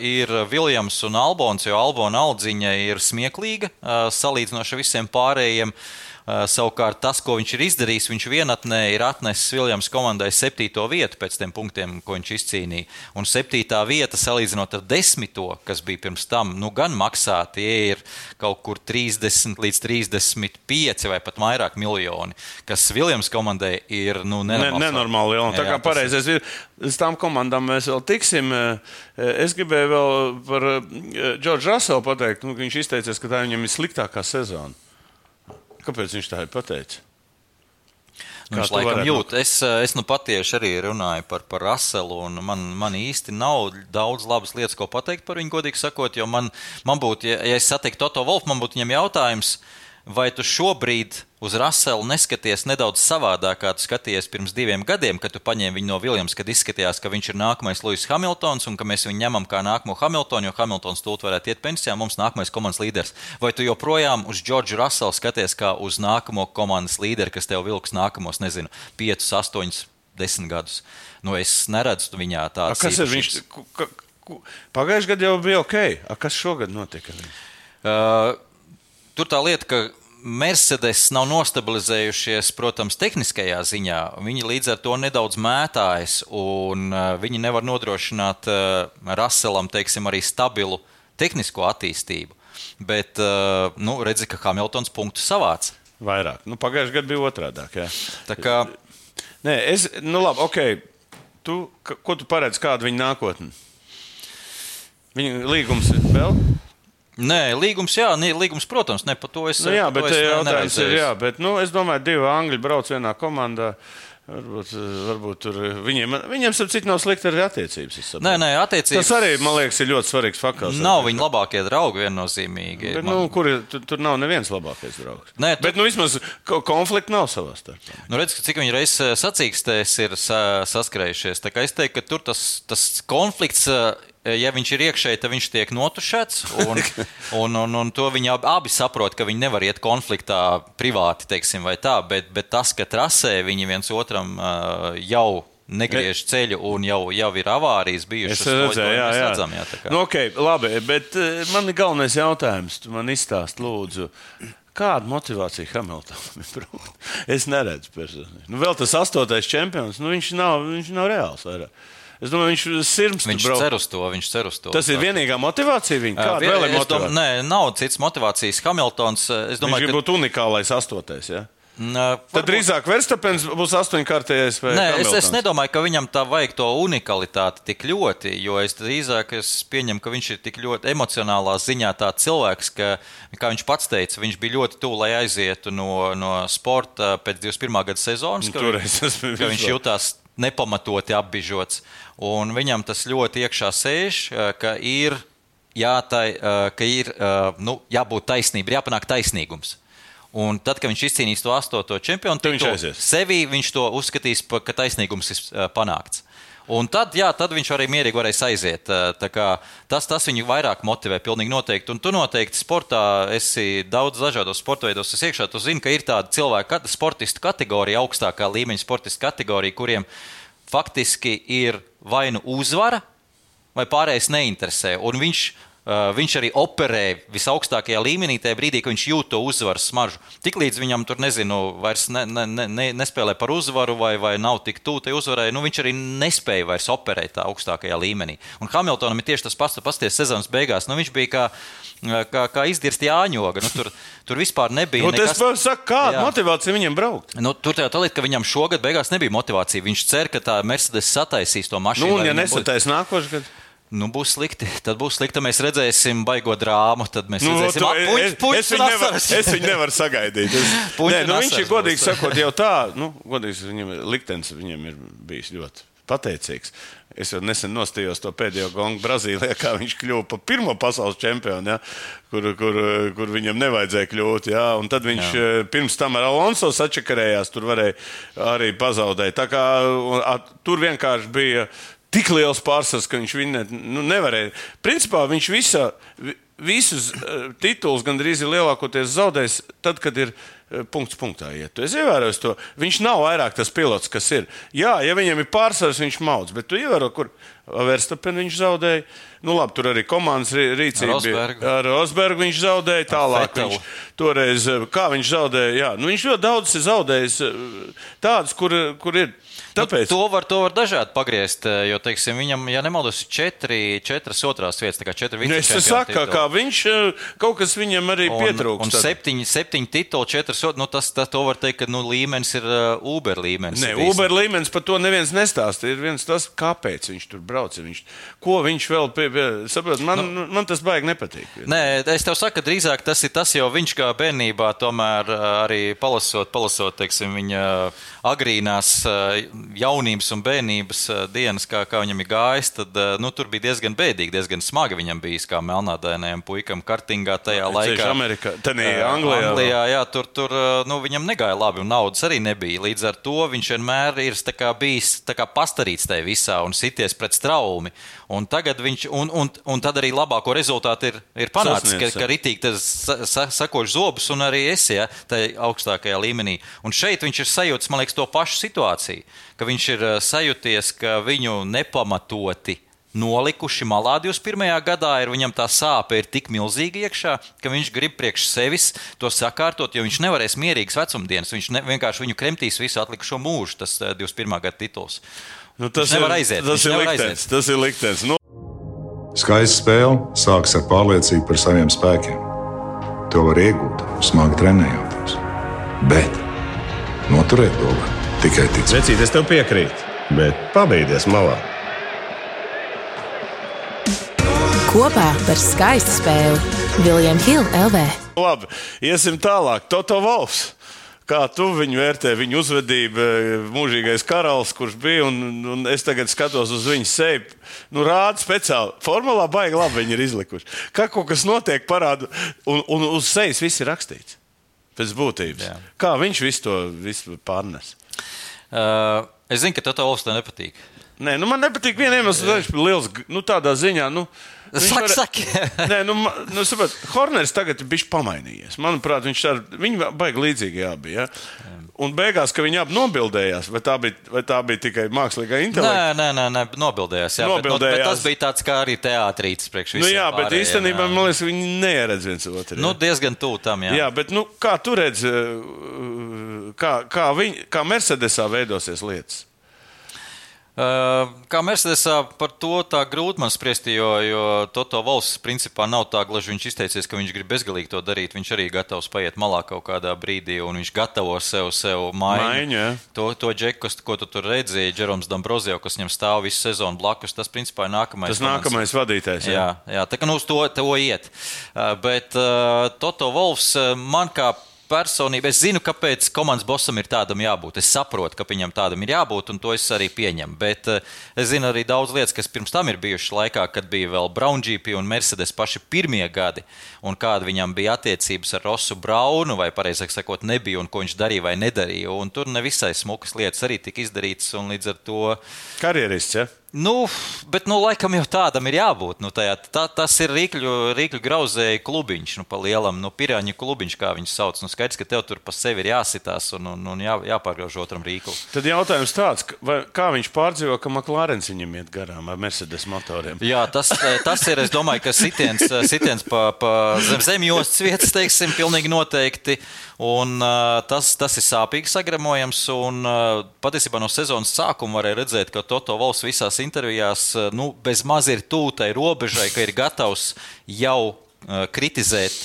ir Viljams un Albons, jo Albona aldziņa ir smieklīga salīdzinoši visiem pārējiem. Uh, savukārt tas, ko viņš ir izdarījis, viņš vienatnē ir atnesis Viljams komandai septīto vietu pēc tiem punktiem, ko viņš izcīnīja. Un septītā vieta, salīdzinot ar desmito, kas bija pirms tam, nu gan maksā, tie ir kaut kur 30 līdz 35 vai pat vairāk miljoni, kas Viljams komandai ir nu, Ne, nenormāli. nenormāli liela. Tā kā pareizais ir, uz tām komandām mēs vēl tiksim. Eh, Es gribēju vēl par eh, Džordžu Raselu pateikt, nu, ka viņš izteicies, ka tā viņam ir sliktākā sezona. Kāpēc viņš tā ir pateicis? Nu, Kā Viņš laikam jūt. Es, eh, es nu patieši arī runāju par, par Raselu, un man, man īsti nav daudz labas lietas, ko pateikt par viņu, godīgi sakot. Jo man, man būtu, ja, ja es satiktu Toto Wolfu, man būtu viņam jautājums, vai tu šobrīd uz Raselu neskaties nedaudz savādāk, kā tu skaties pirms diviem gadiem, kad tu paņēmi viņu no Viljams, kad izskatījās, ka viņš ir nākamais Lūsis Hamiltons un ka mēs viņu ņemam kā nākamo Hamiltonu, jo Hamiltons tūlīt varētu iet pensijā, mums nākamais komandas līderis. Vai tu joprojām uz Džordžu Raselu skaties kā uz nākamo komandas līderi, kas tev vilks nākamos, nezinu, 5, 8, 10 gadus? Nu, es neredzu viņā tādu ku- Pagājušajā gadā jau bija ok. A, kas šogad notika? Uh, tur tā lieta, ka Mercedes nav nostabilizējušies, protams, tehniskajā ziņā. Viņi līdz ar to nedaudz mētājas, un uh, viņi nevar nodrošināt uh, Russellam, teiksim, arī stabilu tehnisko attīstību. Bet, uh, nu, redzi, ka Hamiltons punktu savāca. Vairāk. Nu, Pagājušajā gadā bija otrādi. Kā Nē, es, nu labi, ok. Tu, ko tu paredzi, kāda viņa nākotne? Viņa līgums ir vēl? Nē, līgums, jā, nē, līgums, protams, ne par to es Nu, jā, bet es te ne- jautājums ir, jā, bet, nu, es domāju, divi angļi brauc vienā komandā. Varbūt, varbūt tur viņiem, viņiem starp citu, nav slikti arī attiecības. Nē, nē, attiecības. Tas arī, man liekas, ir ļoti svarīgs faktors. Nav viņa labākie draugi viennozīmīgi. Bet, Man- nu, kur ir, tur, tur nav neviens labākais draugs. Nē, tu- Bet nu, vismaz ko- konflikti nav savā starpā. Nu, redz, cik viņi reizes sacīkstēs ir sa saskrējušies. Tā kā es teiktu, ka tur tas, tas konflikts, eh, ja viņš ir iekšēji, tad viņš tiek notušēts. Un, un, un, un to viņi abi, abi saprot, ka viņi nevar iet konfliktā privāti, teiksim, vai tā. Bet, bet tas, ka trasē viņi viens otram eh, jau negriež ceļu un jau, jau ir avārijas bijušas, Es redzēju, jā, jā. redzam, jā, nu, okay, labi, bet eh, man ir galvenais jautājums. Tu man izstāst, lūdzu. Kāda motivācija Hamiltonam ir? Es neredzu personīgi. Nu, vēl tas astotais čempions, nu, viņš, nav, viņš nav reāls. Vairāk. Es domāju, viņš ir sirds. Viņš cer uz to, viņš cer uz to. Tas ir Tā- vienīgā motivācija viņam. Kāda vēl ir motivācija? Nē, nav citas motivācijas. Hamiltons, es Viņš domāju, grib ka būt unikālais astotais. Ja? Tad varbūt- drīzāk Verstapens būs astoņkārtējais Nē, es, es nedomāju, ka viņam tā vajag to unikalitāti tik ļoti, jo es drīzāk es pieņemu, ka viņš ir tik ļoti emocionālā ziņā tāds cilvēks, ka, kā viņš pats teica, viņš bija ļoti tuvu, lai aizietu no, no sporta pēc 21. gada sezonas, bija ka viņš vispār. jutās nepamatoti apbižots. Un viņam tas ļoti iekšā sēž, eh, ka ir, jātai, eh, ka ir eh, nu, jābūt taisnībai, jāpanāk taisnīgums. Un tad, kad viņš izcīnīs to astoto čempionu, Tad viņš aizies. Sevī viņš to uzskatīs, ka taisnīgums ir panākts. Un tad, jā, tad viņš arī mierīgi varēs aiziet. Eh, Tas, tas viņu vairāk motivē, pilnīgi noteikti. Un tu noteikti sportā esi daudz dažādos sporta veidos. Es iekšā, tu zini, ka ir tāda cilvēka sportistu kategorija, augstākā līmeņa sportistu kategorija, kuriem faktiski ir vai nu uzvara, vai pārējais neinteresē. Un viņš, viņš arī operē visaugstākajā līmenī, tajā brīdī, kad viņš jūt to uzvaras smaržu. Tiklīdz viņam tur, nezinu, vairs ne, ne, ne, ne, nespēlē par uzvaru, vai, vai nav tik tuvu tai uzvarai, nu, viņš arī nespēja vairs operēt tā augstākajā līmenī. Un Hamiltonam ir tieši tas pats, pasties sezonas beigās. Nu, viņš bija kā, kā, kā izdirst jāņoga. Nu, tur, tur vispār nebija. Nu, tas nekas- saka, kāda motivācija viņam braukt? Nu, tur tā lieta, ka viņam šogad beigās nebija motivācija. Viņš cer, ka tā Mercedes sataisīs to mašīnu. Nu, un ja viņam būtu- nesatais nākošais gads. Nu, būs slikti. Tad būs slikti. Mēs redzēsim, baigo drāmu. Tad mēs Nu, redzēsim, to- ah, puņš, es, viņu nevaru, es viņu nevaru sagaidīt. Es, nē, nu, viņš ir godīgi sakot, jau tā, nu, godīgi viņam ir liktenis viņam ir bijis ļoti pateicīgs. Es jau nesen nostājos to pēdējo gongu Brazīlijā, kā viņš kļuva par pirmo pasaules čempionu, ja, kur, kur, kur viņam nevajadzēja kļūt. Ja, un tad viņš jā. pirms tam ar Alonso sačakarējās, tur varēja arī pazaudēt. Tā kā un, a, tur vienkārši bija tik liels pārsvars, ka viņš viņu nu, nevarēja. Principā viņš visa, vi- visus uh, titulus gandrīz ir lielākoties zaudējis tad, kad ir uh, punkts punktā iet. Tu esi ievērojis to. Viņš nav vairāk tas pilots, kas ir. Jā, ja viņam ir pārsvars, viņš maudz, bet tu ievēro, kur Verstapenu viņš zaudēja. Nu, labi, tur arī komandas rī- rīcība Rosbergu. bija. Ar Rosbergu viņš zaudēja. Tālāk viņš toreiz, eh, kā viņš zaudēja. Jā, nu, viņš ļoti daudz ir zaudējis tādus, kur, kur ir. Tāpēc Nu, to, var, to var dažādi pagriezt, eh, jo, teiksim, viņam, ja nemaldos, ir četri, četras otrās vietas, tā kā četri Nu, es saku, tituli. kā viņš eh, kaut kas viņam arī Un, pietrūkst. un tad. septiņi, septiņi tituli, četras otras. Nu, tas, tas to var teikt, ka nu, līmenis ir uh, Uber līmenis. Nē, Visam. Uber līmenis par to neviens nestāsta. Ir viens tas, kāpēc viņš tur brauc. Viņš, ko viņš vēl pie, pie, saprot, man, nu, man tas baigi nepatīk. Nē, es tev saku, drīzāk tas ir tas, jo viņš kā bērnībā, tomēr arī palasot, palasot teiksim, viņa agrīnās jaunības un bērnības ā, dienas, kā, kā viņam ir gājis, tad ā, nu, tur bija diezgan bēdīgi, diezgan smagi viņam bijis kā melnādainajam puikam kartingā tajā Ceļš laikā. Amerikā, tad Ā, Anglijā. Anglijā jā, tur, tur nu, viņam negāja labi, un naudas arī nebija. Līdz ar to viņš vienmēr ir kā, bijis kā pastarīts tajā visā un sities pret straumi. Un, tagad viņš, un, un, un tad arī labāko rezultātu ir, ir panācis, ka, Sasniedz, jā. ka ritīgi tas sa, sa, sakoš zobus un arī esi ja, tajā augstākajā līmenī. Un šeit viņš ir sajūtis, man liekas, to pašu situāciju, ka viņš ir ā, sajūties, ka viņu nepamatoti nolikuši malā 21. gadā, ir viņam tā sāpe ir tik milzīga iekšā, ka viņš grib priekš sevis to sakārtot, jo viņš nevarēs mierīgas vecumdienas. Viņš ne, vienkārši viņu kremtīs visu atlikušo mūžu, tas ā, 21. gada tituls. Nu, tas ir, aiziet, Tas ir liktenis. Tas ir liktenis. Nu, Skaista spēle sākas ar pārliecību par saviem spēkiem. To var iegūt, smagi trenējoties. Bet noturēt to var tikai ticēt. Vecīt, es tev piekrītu, bet pabeigties malā. Kopā par skaistu spēli Viljams Hilde LV. labi, iesim tālāk. Toto Valfs. Kā tu viņu vērtē, viņa uzvedību, mūžīgais karalis, kurš bija, un, un es tagad skatos uz viņa seju. Nu, rāda speciāli. Formulā baigi labi viņi ir izlikuši. Kā kaut kas notiek, parāda, un, un uz sejas viss ir rakstīts. Pēc būtības. Jā. Kā viņš visu to visu pārnes? Uh, es zinu, ka tev tas nepatīk. Nē, nu man nepatīk viena iemesla, viņš ir liels, nu tādā ziņā. Nu, Saki, var- saki. Nē, nu, nu saprot, Horners tagad ir bijis pamainījies. Manuprāt, viņš ar viņu baigi līdzīgi jābija. Ja? Un beigās, ka viņi abi nobildējās, vai tā bija, vai tā bija tikai mākslīgā intelekta? Nē, nē, nē, nē nobildējās. Jā, Bet, nu, bet Nobildējās. tas bija tāds kā arī teātrītis priekš Nu, visiem. jā, bet pārējiem, īstenībā jā. man liekas, viņi neieredz viens otru. Nu, ja? diezgan tuvu tam, jā. jā, bet nu, kā tu redzi, uh, kā, kā, viņi, kā Mercedesā veidosies lietas? Kā Mercedesā par to tā grūti man spriest, jo, jo Toto valsts principā nav tā gluži. Viņš izteicies, ka viņš grib bezgalīgi to darīt. Viņš arī gatavs paiet malā kaut kādā brīdī, un viņš gatavo sev, sev maiņu. Jā. to, to džeku, ko tu tur redzēji, Džeroms Dambrozio, kas viņam stāv visu sezonu blakus, tas principā ir nākamais. Tas nākamais vadītājs. Jā, jā tā kā nu uz to, to iet. Bet uh, Toto Wolfs uh, man kā personība, es zinu, kāpēc komandas bosam ir tādam jābūt. Es saprotu, ka viņam tādam ir jābūt, un to es arī pieņemu. Bet uh, es zinu arī daudz lietas, kas pirms tam ir bijušas laikā, kad bija vēl Brown GP un Mercedes paši pirmie gadi, un kāda viņam bija attiecības ar Rosu Braunu, vai pareizāk sakot, nebija, un ko viņš darīja vai nedarīja. Un tur nevisai smukas lietas arī tika izdarītas, un līdz ar to. Karjerists, ja? Nu, bet, nu, laikam jau tādam ir jābūt. Nu, tajā, tā, tas ir rīkļu, rīkļu grauzēji klubiņš, nu, pa lielam, nu, pirāņu klubiņš, kā viņš sauc. Nu, skaidrs, ka tev tur pa sevi ir jāsitās un, un, un jā, jāpārgrauž otram rīklu. Tad jautājums tāds, vai, kā viņš pārdzīvo, ka McLarens viņam iet garām ar Mercedes motoriem? Jā, tas, tas ir, es domāju, ka sitiens, sitiens pa, pa zem zemjostas vietas, teiksim, pilnīgi noteikti. Un, uh, tas, tas ir sāpīgi sagramojams. Un, patiesībā no sezonas sākuma varēja redzēt, ka Toto Valsts visās intervijās uh, nu, bez maz ir tūtai robežai, ka ir gatavs jau uh, kritizēt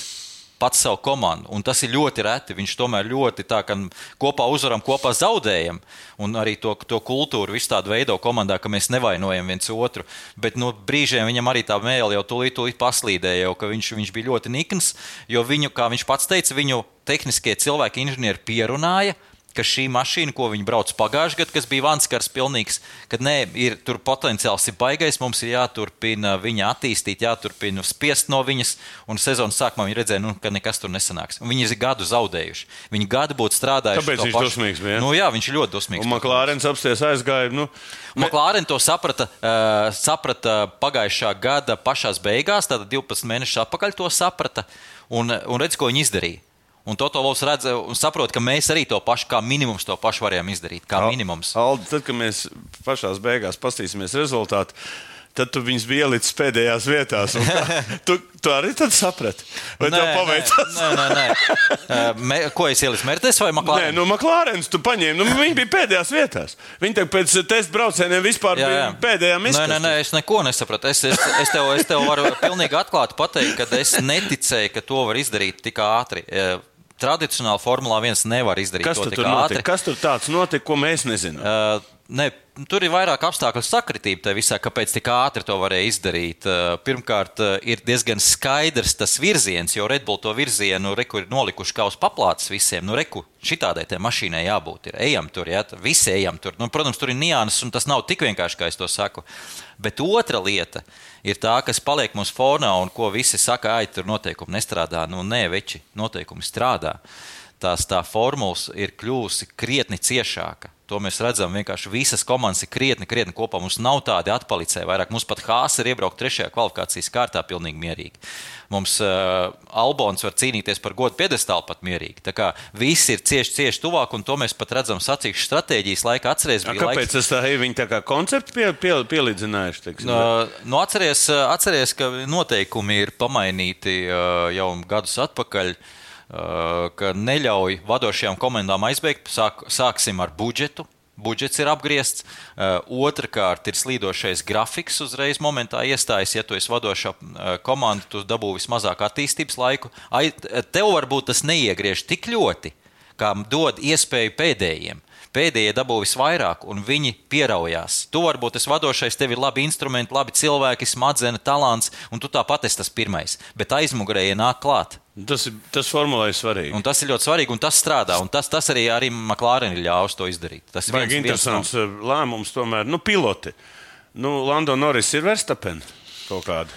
pats savu komandu. Un tas ir ļoti reti. Viņš tomēr ļoti tā, ka kopā uzvaram, kopā zaudējam. Un arī to, to kultūru visu tādu veido komandā, ka mēs nevainojam viens otru. Bet no brīžiem viņam arī tā mēlē jau tūlīt, tūlīt paslīdēja, ka viņš, viņš bija ļoti nikns. Jo viņu, kā viņš pats teica, viņu tehniskie cilvēki, inženieri pierunāja. Ka šī mašīna, ko viņi brauc pagājušajā gadā, kas bija vanskars, pilnīgs, kad nē, ir tur potenciāls ir baigais, mums ir jāturpina viņa attīstīt, jāturpina spiest no viņas. Un sezonas sākumā viņi redzēja, nu, ka nekas tur nesanāks. Un viņi ir gadu zaudējuši. Viņi gadu būtu strādājuši. Kāpēc to viņš dusmīgs bija? Nu, jā, viņš ir ļoti dusmīgs. Un McLarens apsties aizgāja. Nu, Maklārens to saprata, uh, saprata pagājušā gada pašā beigās, tātad 12 mēnešus atpakaļ to saprata. Un, un redz, ko viņi izdarīja. Un Toto Lovs redz un saprot, ka mēs arī to pašu, kā minimums, to pašu varējām izdarīt. Kā minimums. Aldi, tad, kad mēs pašā beigās paskatīsimies rezultātu, tad tu viņus biji ielicis pēdējās vietās. kā- Tu, tu arī tad saprati. Vai tev paveicās? Nē, nē, nē. Uh, me, ko es ieliku? Mertes vai Nē, Maklārens? nu, Maklārens tu paņēmi. Nu, viņi bija pēdējās vietās. Viņi tagad pēc testa braucieniem vispār Jā, jā. bija pēdējā Nē, nē, nē, es neko nesapratu. Es, es, es, tev, es tev varu pilnīgi atklāti pateikt, ka es neticēju, ka to var izdarīt tik ātri. Tradicionāli Formulā 1 nevar izdarīt Kas to tur, tik tur ātri. notika? Kas tur tāds notika, ko mēs nezinām? Uh, ne, tur ir vairāk apstākļu sakritība tajā visā, kāpēc tik ātri to varēja izdarīt. Uh, pirmkārt, uh, ir diezgan skaidrs tas virziens, jo Red Bull to virzienu reku ir nolikuši kā uz paplātes visiem. Nu, reku, šitādai tai mašīnai jābūt. Ir. Ejam tur, jā, visi ejam tur. Nu, protams, tur ir nianses, un tas nav tik vienkārši, kā es to saku. Bet otra lieta ir tā, kas paliek mums fonā un ko visi saka, ai, tur noteikumi nestrādā. Nu, nē, veči, noteikumi strādā. Tās tā formulas ir kļuvusi krietni ciešāka. To mēs redzam. Vienkārši visas komandas ir krietni, krietni kopā. Mums nav tādi atpalicēji vairāk. Mums pat Hāzs ir iebraukt trešajā kvalifikācijas kārtā pilnīgi mierīgi. Mums uh, Albons var cīnīties par godu piedestālu pat mierīgi. Tā kā visi ir cieši, cieši tuvāk, un to mēs pat redzam sacīkšu stratēģijas laikā. Atcerieties, A, Kāpēc laiks, tas tā ir? Viņi tā kā konceptu pie, pie, pielīdzinājuši. Uh, nu, atceries, atceries, ka noteikumi ir pamainīti uh, jau gadus atpakaļ, uh, ka neļauj vadošajām komandām aizbeigt. Sāk, sāksim ar budžetu. Budžets ir apgriezts. Uh, Otrakārt, ir slīdošais grafiks uzreiz momentā iestājas. Ja tu esi vadošā uh, komanda, tu dabū vismazāk attīstības laiku. Ai, tev varbūt tas neiegriež tik ļoti, kā dod iespēju pēdējiem. Pēdējie dabū visvairāk, un viņi pieraujās. Tu varbūt esi vadošais, tev ir labi instrumenti, labi cilvēki, smadzenes, talants, un tu tāpat esi tas pirmais. Bet aizmugurē ienāk klāt. Tas, ir, tas formulē ir svarīgi. Un tas ir ļoti svarīgi, un tas strādā. Un tas, tas arī, arī ir ļāvis to izdarīt. Tas ir viens- viens no- interesants no... lēmums, tomēr. Nu, piloti. Nu, Lando Norris ir Verstappen kaut kāda,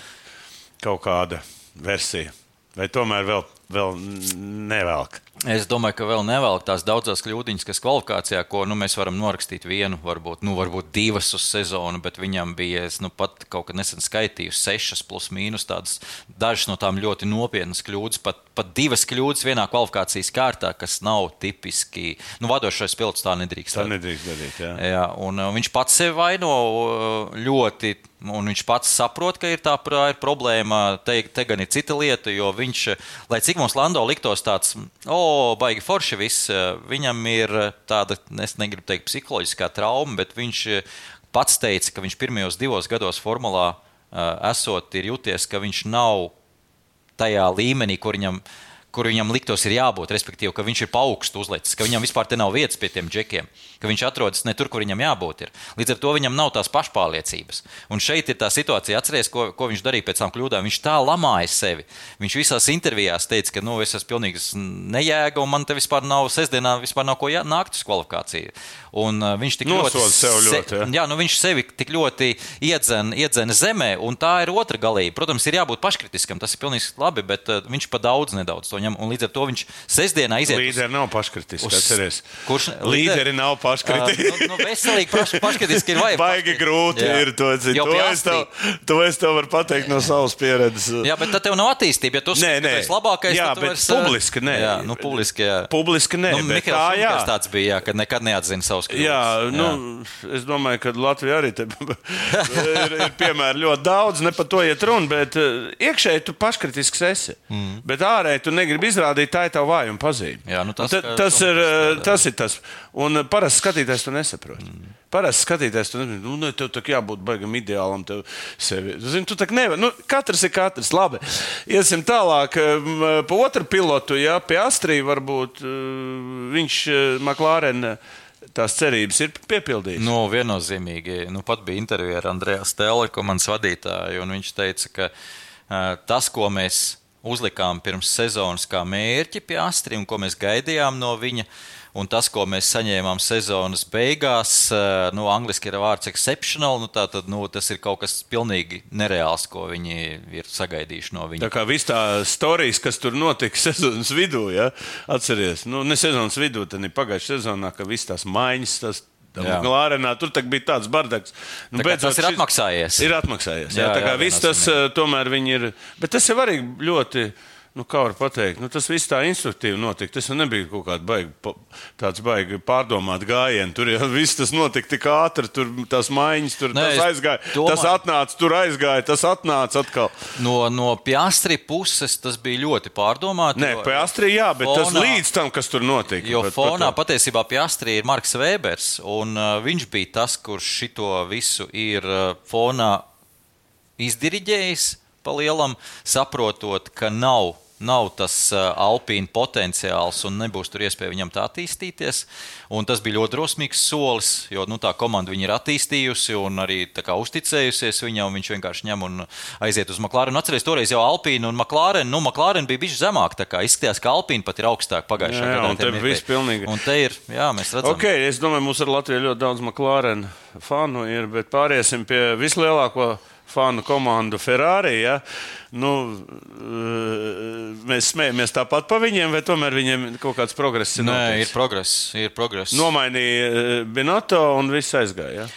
kaut kāda versija. Vai tomēr vēl, vēl nevelk? Es domāju, ka vēl nevelk tās daudzas kļūdiņas, kas kvalifikācijā, ko nu, mēs varam norakstīt vienu, varbūt, nu, varbūt divas uz sezonu, bet viņam bija, es nu, pat kaut kad nesen skaitīju, sešas plus mīnus tādas, dažas no tām ļoti nopietnas kļūdas, pat, pat divas kļūdas vienā kvalifikācijas kārtā, kas nav tipiski, nu, vadošais pilots tā nedrīkst. Tā nedrīkst darīt. Jā. Jā, un uh, viņš pats sevi vaino uh, ļoti, un viņš pats saprot, ka ir tā ir problēma. Te, te gan ir cita lieta, jo viņš, uh, lai cik mums Lando liktos tāds, o, baigi forši viss, viņam ir tāda, es negribu teikt, psiholoģiskā trauma, bet viņš pats teica, ka viņš pirmajos divos gados formulā esot, ir jūties, ka viņš nav tajā līmenī, kur viņam, kur viņam liktos ir jābūt, respektīvi, ka viņš ir pa augstu uzlicis, ka viņam vispār nav vietas pie tiem džekiem, ka viņš atrodas ne tur, kur viņam jābūt. Ir. Līdz ar to viņam nav tās pašpārliecības. Un šeit ir tā situācija, atcerieties, ko, ko viņš darīja pēc tam kļūdām. Viņš tā lamāja sevi. Viņš visās intervijās teica, ka nu, es esmu pilnīgi nejēga un man te vispār nav sestdienā, vispār nav ko jā, nākt uz kvalifikāciju. Un, uh, viņš tik Nosoda ļoti, sev ļoti, ja? jā, nu viņš sevi tik ļoti iedzen, iedzena zemē, un tā ir otra galība. Protams, ir jābūt paškritiskam, tas ir pilnīgi labi, bet uh, viņš pa daudz nedaudz to Un līdz ar to viņš sestdienā iziet. Līderi nav paškritiski. uz- Atceries. kurš- Līderi nav Uh, paškritiski. nu, nu, veselīgi paš, paškritiski ir vajag. Baigi grūti Jā. ir to Jau to es, tev, to es tev varu pateikt no savas pieredzes. Jā, bet tad tev nav attīstība. Ja tu Nē, nē. esi labākais, Jā, tad tu bet vairs, uh, publiski nē. Jā, nu, publiski, jā. Publiski nē, Nu, bet Mikls jā. Tāds bija, jā, kad nekad neatzina savus kļūdas. Jā, nu, es domāju, ka Latvija arī te ir, ir piemēri ļoti daudz. Ne par to iet runa, bet uh, iekšēji tu paškritisks esi. Mm. Bet ārēji tu negribi izrādīt, tā ir tava vājuma pazīme. Jā, nu tas, Un ta, tas, ir, Šumkers uh, tas ir tas. Un uh, parasti skatītājs to nesaprot. Mm. Parasti skatītājs to nesaprot. Nu, tev tā jābūt baigam ideālam. Sevi. Zini, tu tā kā nevar. Nu, katrs ir katrs. Labi. Iesim tālāk. Pa otru pilotu, jā, pie Astrija varbūt viņš Maklārena tās cerības ir piepildījis. Nu, viennozīmīgi. Nu, pat bija intervija ar Andreju Stēlu, komandas vadītāju, un viņš teica, ka uh, tas, ko mēs uzlikām pirms sezonas kā mērķi pie Astrid un ko mēs gaidījām no viņa. Un tas, ko mēs saņēmām sezonas beigās, eh, nu, angļuiski ir vārds exceptional, nu, tā, tad, nu, tas ir kaut kas pilnīgi nereāls, ko viņi ir sagaidījuši no viņa. Tā kā viss tā stāstījis, kas tur notika sezonas vidū, ja? atcerieties, nu, ne sezonas vidū, tad ir pagājušā sezonā, ka viss tās maiņas, tas Jā. Glārenā, tur bija tāds bardaks. Nu, Tā beidzot tas ir atmaksājies. Ir atmaksājies. Jā, Jā, tā kā jā, viss tas eh, tomēr viņi ir. Bet tas jau arī ļoti. Nu, kā var teikt, nu, tas viss tā instruktīvi notika. Tas nebija kaut kāds baigi, tāds baigi pārdomāt gājiens. Tur jau viss tas notika tik ātri, tur tās maiņas, tur Nē, tas aizgāja. domāju- Tas atnāca, tur aizgāja, tas atnāca atkal. No, no Piastri puses tas bija ļoti pārdomāti. Nē, Astrija, jā, bet tas fonā- līdz tam, kas tur notika. Jo bet fonā pat- patiesībā Piastri ir Marks Vēbers, un uh, viņš bija tas, kurš šito visu ir uh, fonā izdiriģējis pa lielam, saprotot, ka nav. Nav tas uh, alpīna potenciāls un nebūs tur iespēja viņam tā attīstīties. Un tas bija ļoti drosmīgs solis, jo nu, tā komanda viņu ir attīstījusi un arī kā uzticējusies viņam. Viņš vienkārši ņem un aiziet uz McLaren. Atcerieties, toreiz jau Alpīna un McLaren, nu, McLaren bija bijis zemāk. Izskatījās, ka Alpīna pat ir augstāk pagājušajā Jā, jā, gadā. un te viss pilnīgi- Un te ir, jā, mēs redzam, Ok, es domāju, mums ar Latviju ļoti daudz McLaren fanu ir, bet pāriesim pie vislielāko fanu komandu Ferrari. Ja? Nu, eh, mēs smējamies tāpat par viņiem, vai tomēr viņiem kaut kāds progress ir? Nē, noticis? ir progress. Ir progress. Nomainīja eh, Binoto un viss aizgāja. Ja?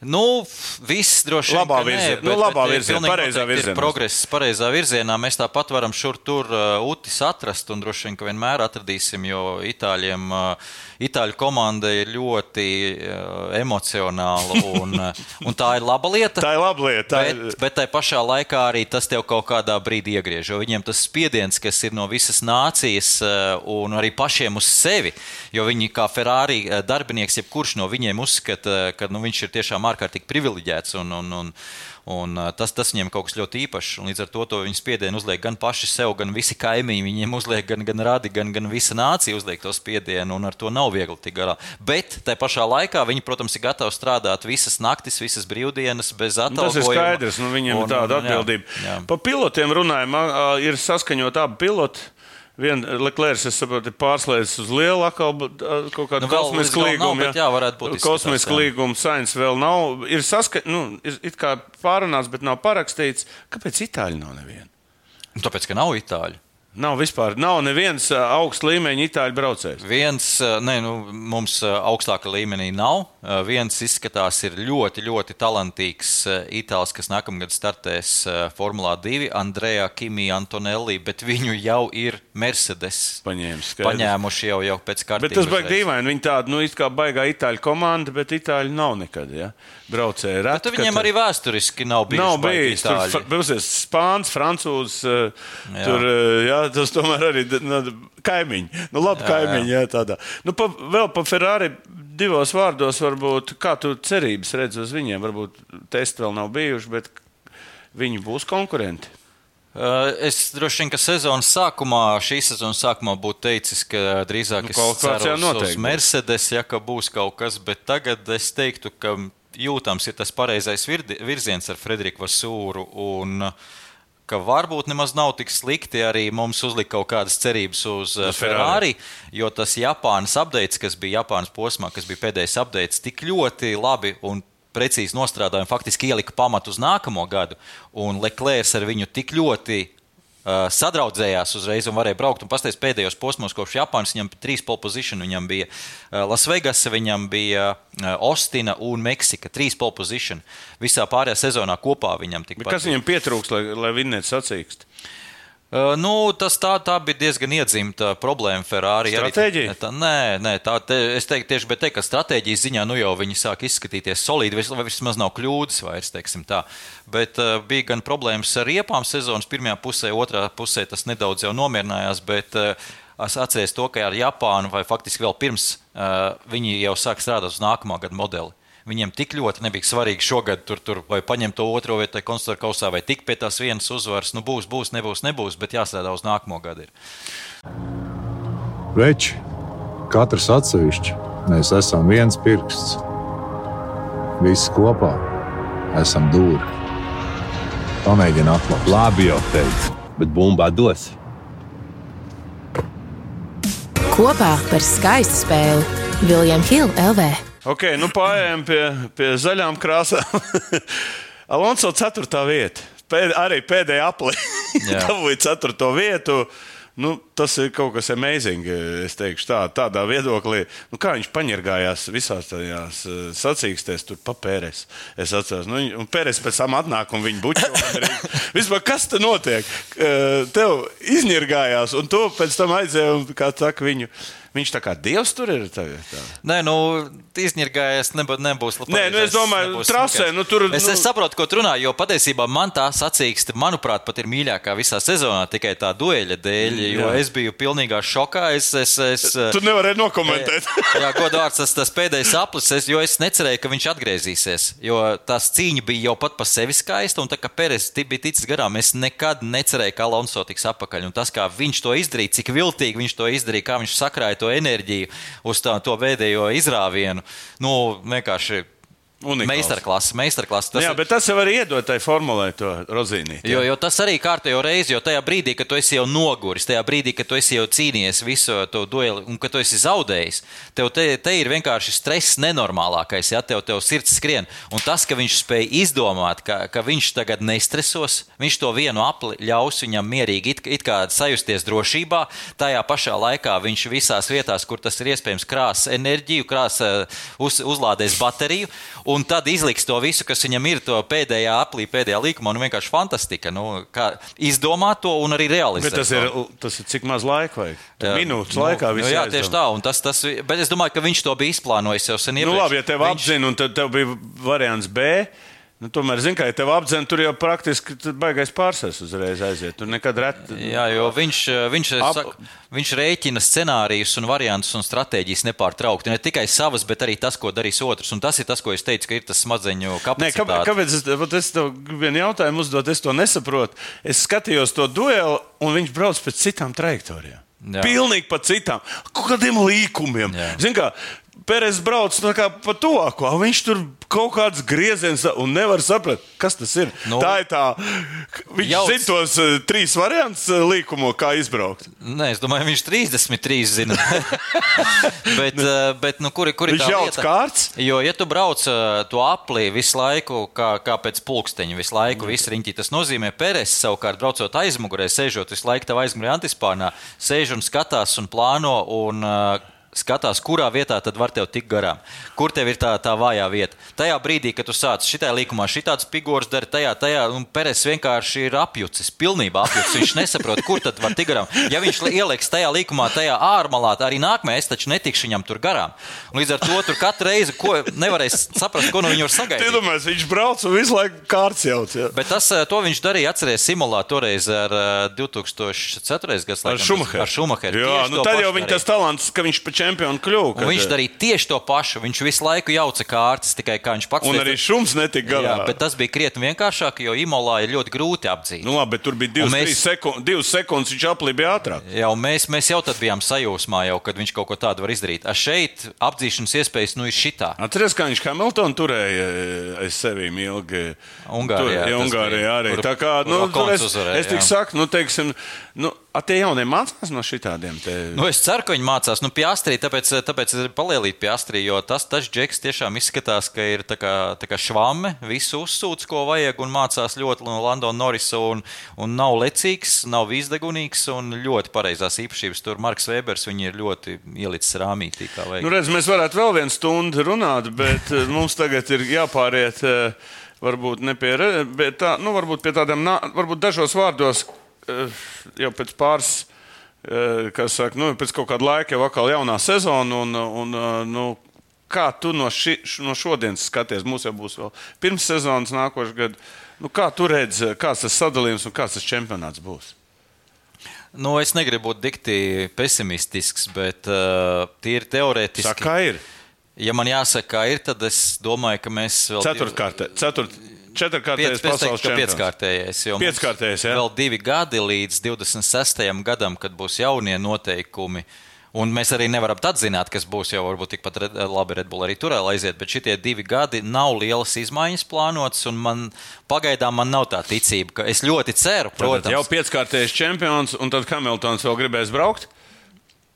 Nu, viss droši vien. Labā virzienā. Nu, labā virzienā, pareizā virzienā. Progress pareizā virzienā. Mēs tāpat varam šur tur uh, utis atrast un droši vien, ka vienmēr atradīsim, jo itāļiem, uh, itāļu komanda ir ļoti uh, emocionāla un, un tā ir laba lieta. Tā ir laba lieta. tā ir- Bet, bet tai pašā laikā arī tas tev kaut kādā brīdī iegriež. Jo viņiem tas spiediens, kas ir no visas nācijas un arī pašiem uz sevi, jo viņi kā Ferrari darbinieks, jebkurš no viņiem uzskata, ka nu, viņš ir tiešām ārkārtīgi privileģēts. Un, un, un, un tas, tas viņiem kaut kas ļoti īpašs. Līdz ar to, to viņi spiedienu uzliek gan paši sev, gan visi kaimiņi. Viņiem uzliek gan, gan radi, gan, gan visa nācija uzliek to spiedienu, un ar to nav viegli tikt galā. Bet tajā pašā laikā viņi, protams, ir gatavi strādāt visas naktis, visas brīvdienas bez Nu, Tas ir atalgojuma. skaidrs, nu, viņiem ir tāda un- jā, atbildība. jā. Par pilotiem runājot, ir saskaņot abi piloti. Viena Leclerc, es saprotu, ir pārslēdzis uz lielu atkal ā, kaut kādu Nu, kosmisku līgumu. bet jā, varētu būt Kosmisku jā. līgumu sains vēl nav. Ir saskaņot, nu, ir it kā pārunāts, bet nav parakstīts. Kāpēc Itāļi nav neviena? Nu, Tāpēc, ka nav itāļu. Nav vispār, nav neviens ā, augsta līmeņa itāļu braucējs. Viens, eh, ne, nu, mums eh, augstāka līmenī nav. Eh, Viens izskatās, ir ļoti, ļoti talantīgs eh, itālis, kas nākamgad startēs eh, Formulā 2, Andrejā Kimija Antonelli, bet viņu jau ir Mercedes Paņēmis, skaidrs. paņēmuši jau, jau pēc kārtas. Bet tas baigs dīvaini. Viņi tāda, nu, it kā baigā itāļu komanda, bet itāļu nav nekad. Ja? Braucēji Bet reti. viņiem kad- arī vēsturiski nav bijis. Nav baigi bijis. Tur itāļi. spāns, francūzs. eh, Jā. Jā, tas tomēr arī nu, kaimiņi. Nu, labi, Jā, kaimiņi. Jā, tādā. Nu, pa, vēl par Ferrari divos vārdos, varbūt, kā tu cerības redz uz viņiem. Varbūt testi vēl nav bijuši, bet viņi būs konkurenti. Uh, Es droši vien, ka sezonas sākumā, šīs sezonas sākumā būtu teicis, ka drīzāk Nu, noteikti uz būs. Mercedes, ja ka būs kaut kas, bet tagad es teiktu, ka jūtams ir tas pareizais virziens ar Frederiku Vasūru. Un, uh, Ka varbūt nemaz nav tik slikti arī mums uzlikt kaut kādas cerības uz, uz Ferrari. Ferrari, jo tas Japānas updates, kas bija Japānas posmā, kas bija pēdējais updates, tik ļoti labi un precīzi nostrādāja un faktiski ielika pamatu uz nākamo gadu. Un Leclerc ar viņu tik ļoti sadraudzējās uzreiz un varēja braukt. Pastāstīt pēdējos posmos, kopš Japānas viņam bija trīs pole position. Viņam bija uh, Lasvegas, viņam bija Ostina un Meksika. Trīs pole position. Visā pārējā sezonā kopā viņam tika. Bet kas viņam pietrūks, lai, lai vinnētu sacīkst? Nu, tas tā, tā bija diezgan iedzimta problēma Ferrari. Arī Stratēģija? Tā, nē, nē tā, te, es teiktu tieši bet te, ka stratēģijas ziņā nu jau viņi sāk izskatīties solīdi, vis- vai vismaz nav kļūdas vairs, teiksim tā. Bet uh, bija gan problēmas ar riepām sezonas pirmajā pusē, otrā pusē tas nedaudz jau nomierinājās, bet uh, es atceros to, ka ar Japānu vai faktiski vēl pirms uh, viņi jau sāk strādāt uz nākamā gada modeli. Viņiem tik ļoti nebija svarīgi šogad tur, tur vai paņemt to otro vietu, vai konstruktora kausā, vai tikt pie tās vienas uzvaras. Nu, būs, būs, nebūs, nebūs, bet jāstrādā uz nākamo gadu. Ir. Veči, katrs atsevišķi, mēs esam viens pirksts. Visi kopā esam dūri. Pamēģini atklāt. Labi jau teicu, bet bumbā dos. Kopā par skaistu spēli Viljams Hilde LV. Ok, nu pārējām pie, pie zaļām krāsām. Alonso 4. vieta. Pēd, arī pēdējā aplī. Dabūja 4. vietu. Nu, tas ir kaut kas amazing. Es teikšu, tā, tādā viedoklī, nu, kā viņš paņirgājās visās tajās uh, sacīkstēs, tur papēres. Es atceros, nu, un pēres pēc tam atnāk un viņa bučo. Vispār, kas te notiek? Uh, tev izņirgājās, un tu pēc tam aizēji un, kā saka, viņu. Viņš tā kā dievs tur ir. Nē, nu, izņirgājies, nebū, nebūs labi. Nē, nu, es domāju, trasē, nu, tur, Es, nu- es saprotu, ko tu runā, jo patiesībā man tā sacīkste, manuprāt, pat ir mīļākā visā sezonā tikai tā dueļa dēļ, jo Jā. es biju pilnīgā šokā. Es, es, es, Tu nevari nokomentēt. Jā, godvārds, tas, tas pēdējais aplis, es, jo es necerēju, ka viņš atgriezīsies. Jo tās cīņa bija jau pat par sevi skaista, un tā kā Pēters bija ticis garām, es nekad necerēju, ka Alonso tiks apakaļ. Un tas, kā viņš to izdarīja, cik viltīgi viņš to izdarīja, kā viņš sakrāja to enerģiju uz tā, to pēdējo izrāvienu, nu, vienkārši. Unikāls. Meistarklase, meistarklase. Tas Jā, ir- bet tas jau var iedot tai formulē, to rozīnīt. Jo, jo tas arī kārtējo reizi, jo tajā brīdī, kad tu esi jau noguris, tajā brīdī, kad tu esi jau cīnījies visu to dueli un kad tu esi zaudējis, tev te, te ir vienkārši stress nenormālākais, ja tev, tev sirds skrien. Un tas, ka viņš spēja izdomāt, ka, ka viņš tagad nestresos, viņš to vienu apli ļaus viņam mierīgi it, it kā sajusties drošībā, tajā pašā laikā viņš visās vietās, kur tas ir iespējams, krās enerģiju, krās eh, uz, uzlādēs bateriju. Un tad izliks to visu, kas viņam ir to pēdējā aplī, pēdējā līkumā. Nu, vienkārši fantastika. Nu, izdomāt to un arī realizēt. Bet tas ir, tas ir cik maz laika vajag? Jā. Minūtes Nu, laikā nu, Jā, tieši tā. un Tas, tas, bet es domāju, ka viņš to bija izplānojis jau sen. Nu, iepriekš. labi, ja tev Viņš- apzina, un tad tev bija variants B. Nu, tomēr, zini, kā ja tev apzina, tur jau praktiski baigais pārsēs uzreiz aiziet. Tur nekad reti. Jā, jo viņš, viņš, Ap- saka, viņš rēķina scenārijus un variantus un stratēģijas nepārtraukti. Ne tikai savas, bet arī tas, ko darīs otrs. Un tas ir tas, ko es teicu, ka ir tas smadzeņu Nē, kā, kapacitāte. kāpēc es, es tev vienu jautājumu uzdot? Es to nesaprotu. Es skatījos to dueli, un viņš brauc pēc citām trajektorijām. Jā. Pilnīgi pa citām, kaut kādiem līkumiem. Jā. Zini, kā Pērēs brauc tā kā pa tuvāko, a viņš tur kaut kāds grieziens un nevar saprast, kas tas ir. Nu, tā ir tā. Viņš jauc. zina tos uh, trīs variantus uh, līkumu, kā izbraukt. Nē, es domāju, viņš 33 zina. bet, eh, bet nu, kur, kur ir tā lieta? kārts. Jo, ja tu brauc eh, to aplī visu laiku, kā, kā pēc pulksteņa, visu laiku, visu riņķi, tas nozīmē, Pēters savukārt braucot aizmugurē, sēžot visu laiku tev aizmugurē antispārnā, sēž un skatās un plāno un uh, skatās, kurā vietā tad var tev tikt garām. Kur tev ir tā, tā vājā vieta? Tajā brīdī, kad tu sāc šitā līkumā, šitāds figūrs dara, tajā, tajā, un Pēters vienkārši ir apjucis, pilnībā apjucis. Viņš nesaprot, kur tad var tikt garām. Ja viņš li- ieliks tajā līkumā, tajā ārmalā, tad arī nākamajā es taču netikšu viņam tur garām. Un līdz ar to tur katru reizi ko, nevarēs saprast, ko no viņa var sagaidīt. Iedomājieties, viņš brauc un visu laiku kārts jauc. Ja? Bet tas, eh, to viņš darīja, atcerieties, simulā toreiz ar eh, 2004. gadu. Ar Šumacheru. Jā, nu tad jau viņa tas talants, ka viņš pa čempionu kļuva. Kad- viņš darīja tieši to pašu. Viņš visu laiku jauca kārtas, tikai kā viņš pats Un teica. arī šums netika garā. Jā, bet tas bija krietni vienkāršāk, jo Imolā ir ļoti grūti apdzīt. Nu, labi, bet tur bija divas, Un mēs- sekundes, divas sekundes, viņš aplīja ātrāk. Jā, mēs, mēs jau tad bijām sajūsmā, jau, kad viņš kaut ko tādu var izdarīt. A šeit apdzīšanas iespējas nu, ir šitā. Atcerieties, kā viņš Hamiltonu turēja eh, aiz sevīm ilgi. Ungārijā Tur, tas Ungārijā arī. kur- Tā kā, nu, tur es, uzvarēja, es tik saku, nu, teiksim, nu, tie jaunie mācās no šitādiem. Te... Nu, es ceru, ka viņi mācās. Nu, Piastrī, tāpēc, tāpēc ir palielīt piastrī, jo tas, tas džeks tiešām izskatās, ka ir tā kā, tā kā švame, visu uzsūc, ko vajag, un mācās ļoti no Landona Norisa, un, un nav lecīgs, nav izdegunīgs, un ļoti pareizās īpašības. Tur Marks Vēbers viņu ir ļoti ielicis rāmītī. Nu, redz, mēs varētu vēl vienu stundu runāt, bet eh, mums tagad ir jāpāriet. eh, Varbūt ne pie, tā, nu, varbūt pie tādiem, varbūt dažos vārdos, eh, jau pēc pāris, kas saka, nu, pēc kaut kāda laika jau atkal jaunā sezona. Un, un, nu, kā tu no, ši, no šodienas skaties, mums jau būs vēl pirms sezonas nākošais gads. Nu, kā tu redzi, kāds tas sadalījums un kāds tas čempionāts būs? Nu, es negribu būt dikti pesimistisks, bet uh, tīri teorētiski. Saka, ir? Ja man jāsaka, kā ir, tad es domāju, ka mēs vēl. Ceturtkārtē, ceturt, piec, pasaules čempions. pieckārtējais. jo Pieckārtējais, jā. Vēl divi gadi līdz 26. gadam, kad būs jaunie noteikumi. Un mēs arī nevaram atzināt, kas būs jau varbūt tikpat red, labi Redbull arī tur aiziet, bet šitie divi gadi nav lielas izmaiņas plānotas, un man pagaidām man nav tā ticība, ka es ļoti ceru, Protams. protams, Jau pieckārtējs čempions, un tad Hamiltons vēl gribēs braukt.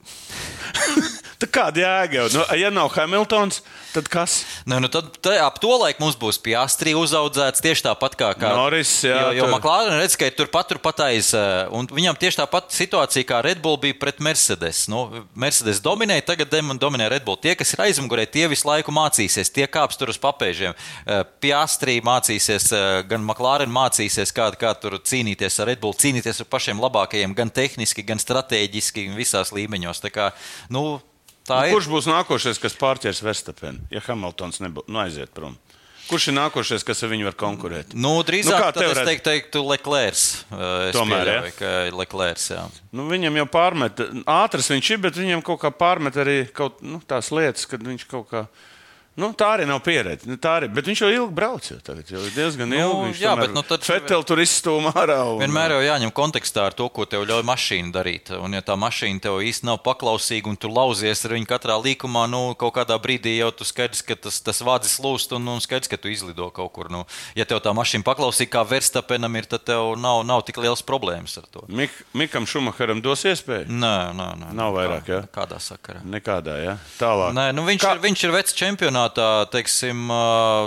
Tā kāda jēga jau? Nu, ja nav Hamiltons, tad kas? Nu, nu tad te, ap to laiku mums būs piastri uzaudzēts tieši tāpat kā, kā Norris, jā, Jo, jo McLaren redz, ka ir turpat, turpat aiz. eh, Un viņam tieši tāpat situācija kā Red Bull bija pret Mercedes. Nu, Mercedes dominēja, tagad dominē Red Bull. Tie, kas ir aizmugurē, tie visu laiku mācīsies, tie kāps tur uz papēžiem. Eh, Piastri mācīsies, eh, gan McLaren mācīsies, kā, kā tur cīnīties ar Red Bull, cīnīties ar pašiem labākajiem, gan tehniski, gan strateģiski, visās līmeņos. Tā kā, nu, tā ir. Kurš būs nākošais, kas pārķers Verstapenu, ja Hamiltons nebūs nu, aiziet prom? Kurš ir nākošais, kas ar viņu var konkurēt? Nu, drīzāk kā nu, es redz? teiktu, teiktu. Eh, Es Tomēr, pieļauju, ka Leclerc, jā. Nu, viņam jau pārmet, ātrs viņš ir, bet viņam kaut kā pārmet arī kaut, nu, tās lietas, kad viņš kaut kā. Nu, tā arī nav pieredze. Nu, arī, bet viņš jau ilgi brauc. Jau, tagad, jau diezgan Nu, ilgi. Viņš jā, tomēr bet nu tad- Fetel tur izstūmā ārā. Un, Vienmēr jau jāņem kontekstā ar to, ko tev ļauj mašīna darīt. Un, ja tā mašīna tev īsti nav paklausīga un tu lauzies ar viņu katrā līkumā, nu, kaut kādā brīdī jau tu skaidrs, ka tas, tas vādzis lūst un, un skaidrs, ka tu izlido kaut kur. Nu, ja tev tā mašīna paklausīga, kā Verstapenam ir, tad tev nav, nav tik liels problēmas ar to. Mik, Mikam Šumacheram dos iespēju? Nē, nē, nē. Nav vairāk, jā? Kādā sakarā? Nekādā, jā. Tālāk. Nē, nu viņš, Kā- ir, viņš ir vecs čempionātā, teiksim,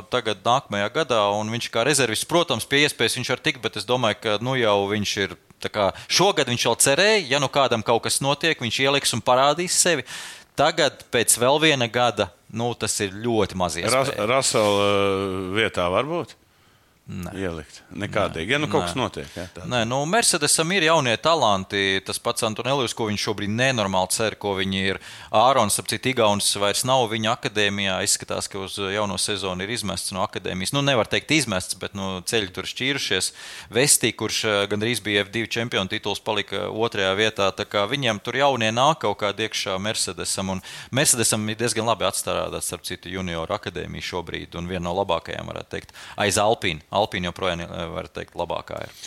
tagad nākamajā gadā, un viņš kā rezervis, protams, pie iespējas viņš var tikt, bet es domāju, ka nu jau viņš ir. kā Šogad viņš vēl cerēja, ja nu kādam kaut kas notiek, viņš ieliks un parādīs sevi. Tagad, pēc vēl viena gada, nu, tas ir ļoti maz iespējams. Rasela vietā varbūt? Nē. Ielikt. Nekādīgi. Ja nu kaut Nē. kas notiek. Jā, tā. Nē, nu, Mercedesam ir jaunie talanti. Tas pats Antonelijs, ko viņš šobrīd nenormāli cer, ko viņi ir. Ārons, ap citu, Igaunis vairs nav viņa akadēmijā. Izskatās, ka uz jauno sezonu ir izmests no akadēmijas. Nu, nevar teikt izmests, bet nu, ceļi tur šķīrušies. Vestī, kurš eh, gandrīz bija F2 čempionu tituls, palika otrajā vietā. Tā kā Viņiem tur jaunie nāk kaut kādā iekšā Mercedesam. Un Mercedesam ir diezgan labi atstrādāts, starp citu, junioru akadēmiju šobrīd. Un viena no labākajām, varētu teikt, aiz Alpīna. Alpīna joprojām, eh, var teikt, labākā ir.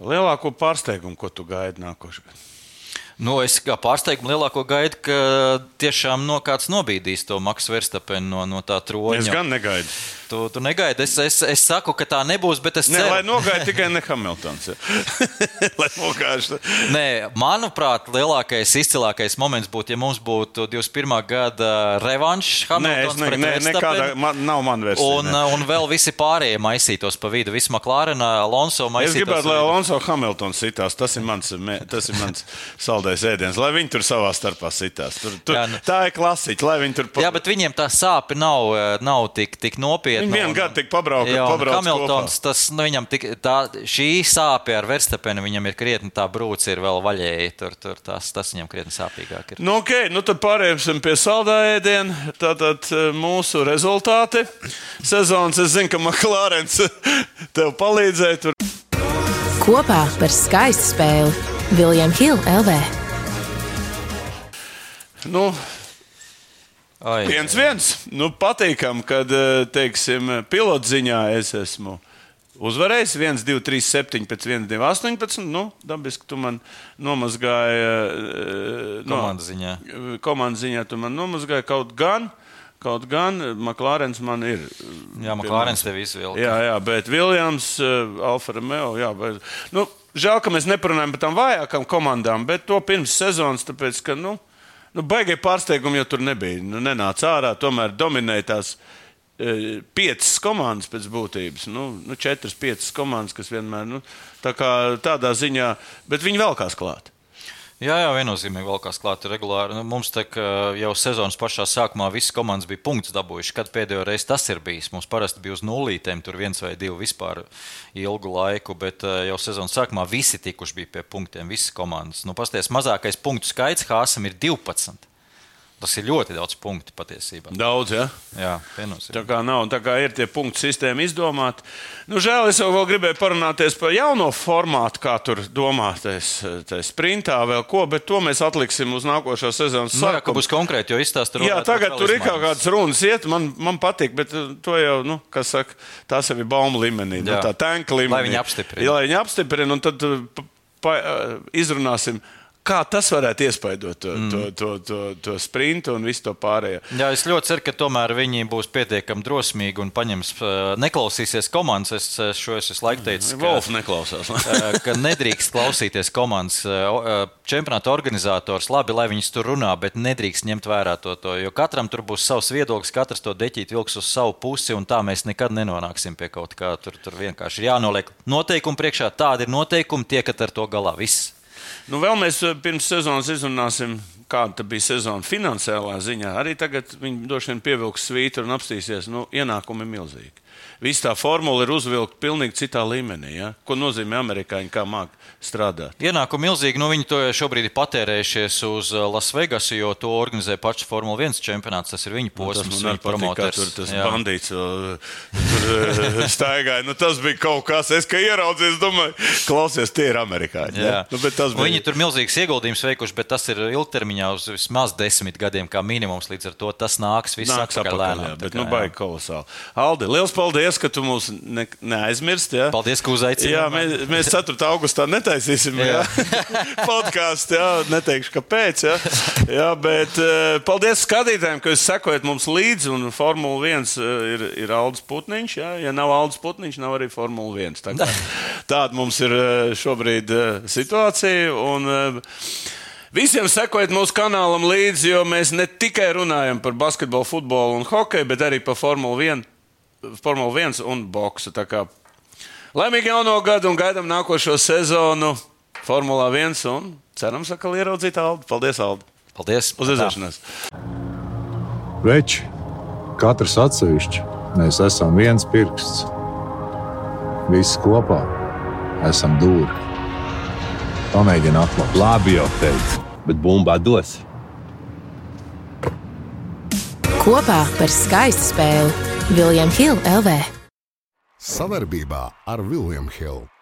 Lielāko pārsteigumu, ko tu gaidi nākošais gads? Nu, es kā pārsteigumu lielāko gaidu, ka tiešām no kāds nobīdīs to Maksu Verstapenu no, no tā troņa. Es gan negaidu. Tu, tu negaidi. Es, es, es saku, ka tā nebūs, bet es Ne, ceru. lai nogaida tikai ne Hamiltons. lai nogāž. Nē, manuprāt, lielākais, izcilākais moments būtu, ja mums būtu 21. gada revanšs. Nē, es ne, ne, nekādā, man, nav man versija. Un, ne. un vēl visi pārējie maisītos pa vidu. Visi McLaren, Alonso Es maisītos. gribētu, pa lai. Alonso Hamiltons sitās. Tas ir mans, tas ir mans saldais ēdiens. Lai viņi tur savā starpā sitās. Tur, tur, Jā, nu- tā ir klasiķa. Lai viņi tur pa- Jā, bet viņiem tā sāpe nav, eh, nav tik, tik nopietna. Viņi vienu un- gadu tik pabrauka- Jā, Hamiltons, tas, nu, viņam tik, tā, šī sāpe ar Verstapenu viņam ir krietni tā brūce, ir vēl vaļēji. Tur, tur tas, tas viņam krietni sāpīgāk ir. Nu, okay, nu tad pārējiem pie saldā ēdiena. Tātad eh, mūsu rezultāti. Sezonas, es zinu, ka McLārens tev palīdzēja. Tur. Kopā par skaistu spēli Viljams Hilde LV. Nu, Ai, viens, viens. Nu, patīkam, kad, eh, teiksim, pilotziņā es esmu. Uzvarējis 1, 2, 3, 7, pēc 1, 2, 18. Nu, dabiski tu man nomazgāji. eh, no- Komandas ziņā. Komandas ziņā tu man nomazgāji kaut gan. Kaut gan Maklārens man ir. Jā, Maklārens tev izvilka. Jā, jā, bet Viljams, Alfa Romeo. Jā, bet, nu, žēl, ka mēs neparunājam par tām vājākām komandām, bet to pirms sezonas, tāpēc, ka, nu, nu baigie pārsteigumi jau tur nebija. Nu, nenāca ārā, tomēr dominēja tās eh, piecas komandas pēc būtības. Nu, nu, četras, piecas komandas, kas vienmēr nu, tā kā tādā ziņā, bet viņi vēl kās klāt. Jā, jā, viennozīmīgi vēl kāds klāts regulāri. Nu, mums tā, jau sezonas pašā sākumā visas komandas bija punktus dabūjušas. Kad pēdējo reizi tas ir bijis? Mums parasti bija uz nulītēm, tur viens vai divi vispār ilgu laiku, bet jau sezonas sākumā visi tikuši bija pie punktiem, visas komandas. Nu, pasties, mazākais punktu skaits Hāsam ir 12. Tas ir ļoti daudz punktu patiesībā. Daudz, ja? Jā, Tā viennozīmīgi. kā nav, tā kā ir tie punktu sistēma izdomāta. Nu, žēl, es vēl gribēju parunāties par jauno formātu, kā tur domātais, tā sprintā vēl ko, bet to mēs atliksim uz nākošo sezonas Nu, jā, ka sākumu. būs konkrēti, jo izstāstīt Jā, tagad tur ir kaut kādas runas, iet, man, man patīk, bet uh, to jau, nu, kas saka, tas jau ir baumu līmenī, nu, Jā. tā tanka līmenī. Lai viņi apstiprina. Jā, lai viņi apstiprina, un tad uh, pa, pa, uh, izrunāsim, Kā tas varētu iespaidot to, mm. to, to, to, to sprintu un visu to pārējo? Jā, es ļoti ceru, ka tomēr viņi būs pietiekami drosmīgi un paņems, neklausīsies komandas. Es, es šo es visu laiku teicu, ka Wolf neklausās. ka nedrīkst klausīties komandas čempionāta organizators. Labi, lai viņas tur runā, bet nedrīkst ņemt vērā to, to. Jo katram tur būs savs viedoklis, katrs to deķīt vilks uz savu pusi, un tā mēs nekad nenonāksim pie kaut kā. Tur, tur vienkārši ir jānoliek noteikumi priekšā. Tādi ir noteikumi, tiekat ar to galā. Viss. Nu, vēl mēs eh, pirms sezonas izrunāsim, kāda bija sezona finansiālā ziņā. Arī tagad viņi droši vien pievilks svītru un apstīsies. Nu, ienākumi milzīgi. Viss tā formula ir uzvilkta pilnīgi citā līmenī. Ja? Ko nozīmē amerikāņi, kā māca strādāt? Ienākumi milzīgi. Nu, viņi to šobrīd ir patērējušies uz uh, Lasvegasu, jo to organizē pašs Formula 1 čempionāts. Tas ir viņu posms, nu, tas man promoters. Tur tas jā. bandīts tur uh, staigāja. Nu, tas bija kaut kas, es kā ieraudzīju, domāju, klausies, tie ir amerikāņi. Ja? Nu, bija... Viņi tur milzīgs ieguldījums veikuši, bet tas ir ilgtermiņā uz vismaz desmit gadiem kā minimums. Līdz ar to tas nāks viss nāks atpakaļ lēnām. Jā, bet, kā, nu, baigi kolosāli. Aldi, liels paldies! Paldies, ka tu mūs ne, neaizmirsti. Ja? Paldies, ka uzaicinājāt. Jā, mēs, mēs 4. augustā netaisīsim ja? podkāstu. Ja? Neteikšu, kāpēc. Ja? Jā, bet uh, paldies skatītājiem, ka jūs sekojat mums līdzi. Un Formula 1 uh, ir, ir Aldis Putniņš. Ja? ja nav Aldis Putniņš, nav arī Formula 1. Tā kā, tāda mums ir uh, šobrīd situācija. Un, Visiem sekojiet mūsu kanālam līdzi, jo mēs ne tikai runājam par basketbolu, futbolu un hokeju, bet arī par Formuli 1. Formula 1 un boksu. Laimīgi jauno gadu un gaidām nākošo sezonu Formula 1 un cerams, ka ieraudzīt Aldu. Paldies, Aldu! Paldies! Uz redzēšanos! Veči, katrs atsevišķi, mēs esam viens pirksts. Visi kopā esam dūri. Pamēģini atklāt. Labi, jau teicu, bet bumbā dos. Kopā par skaistu spēli Viljams Hilde LV. Savarbībā ar Viljumu Hildu.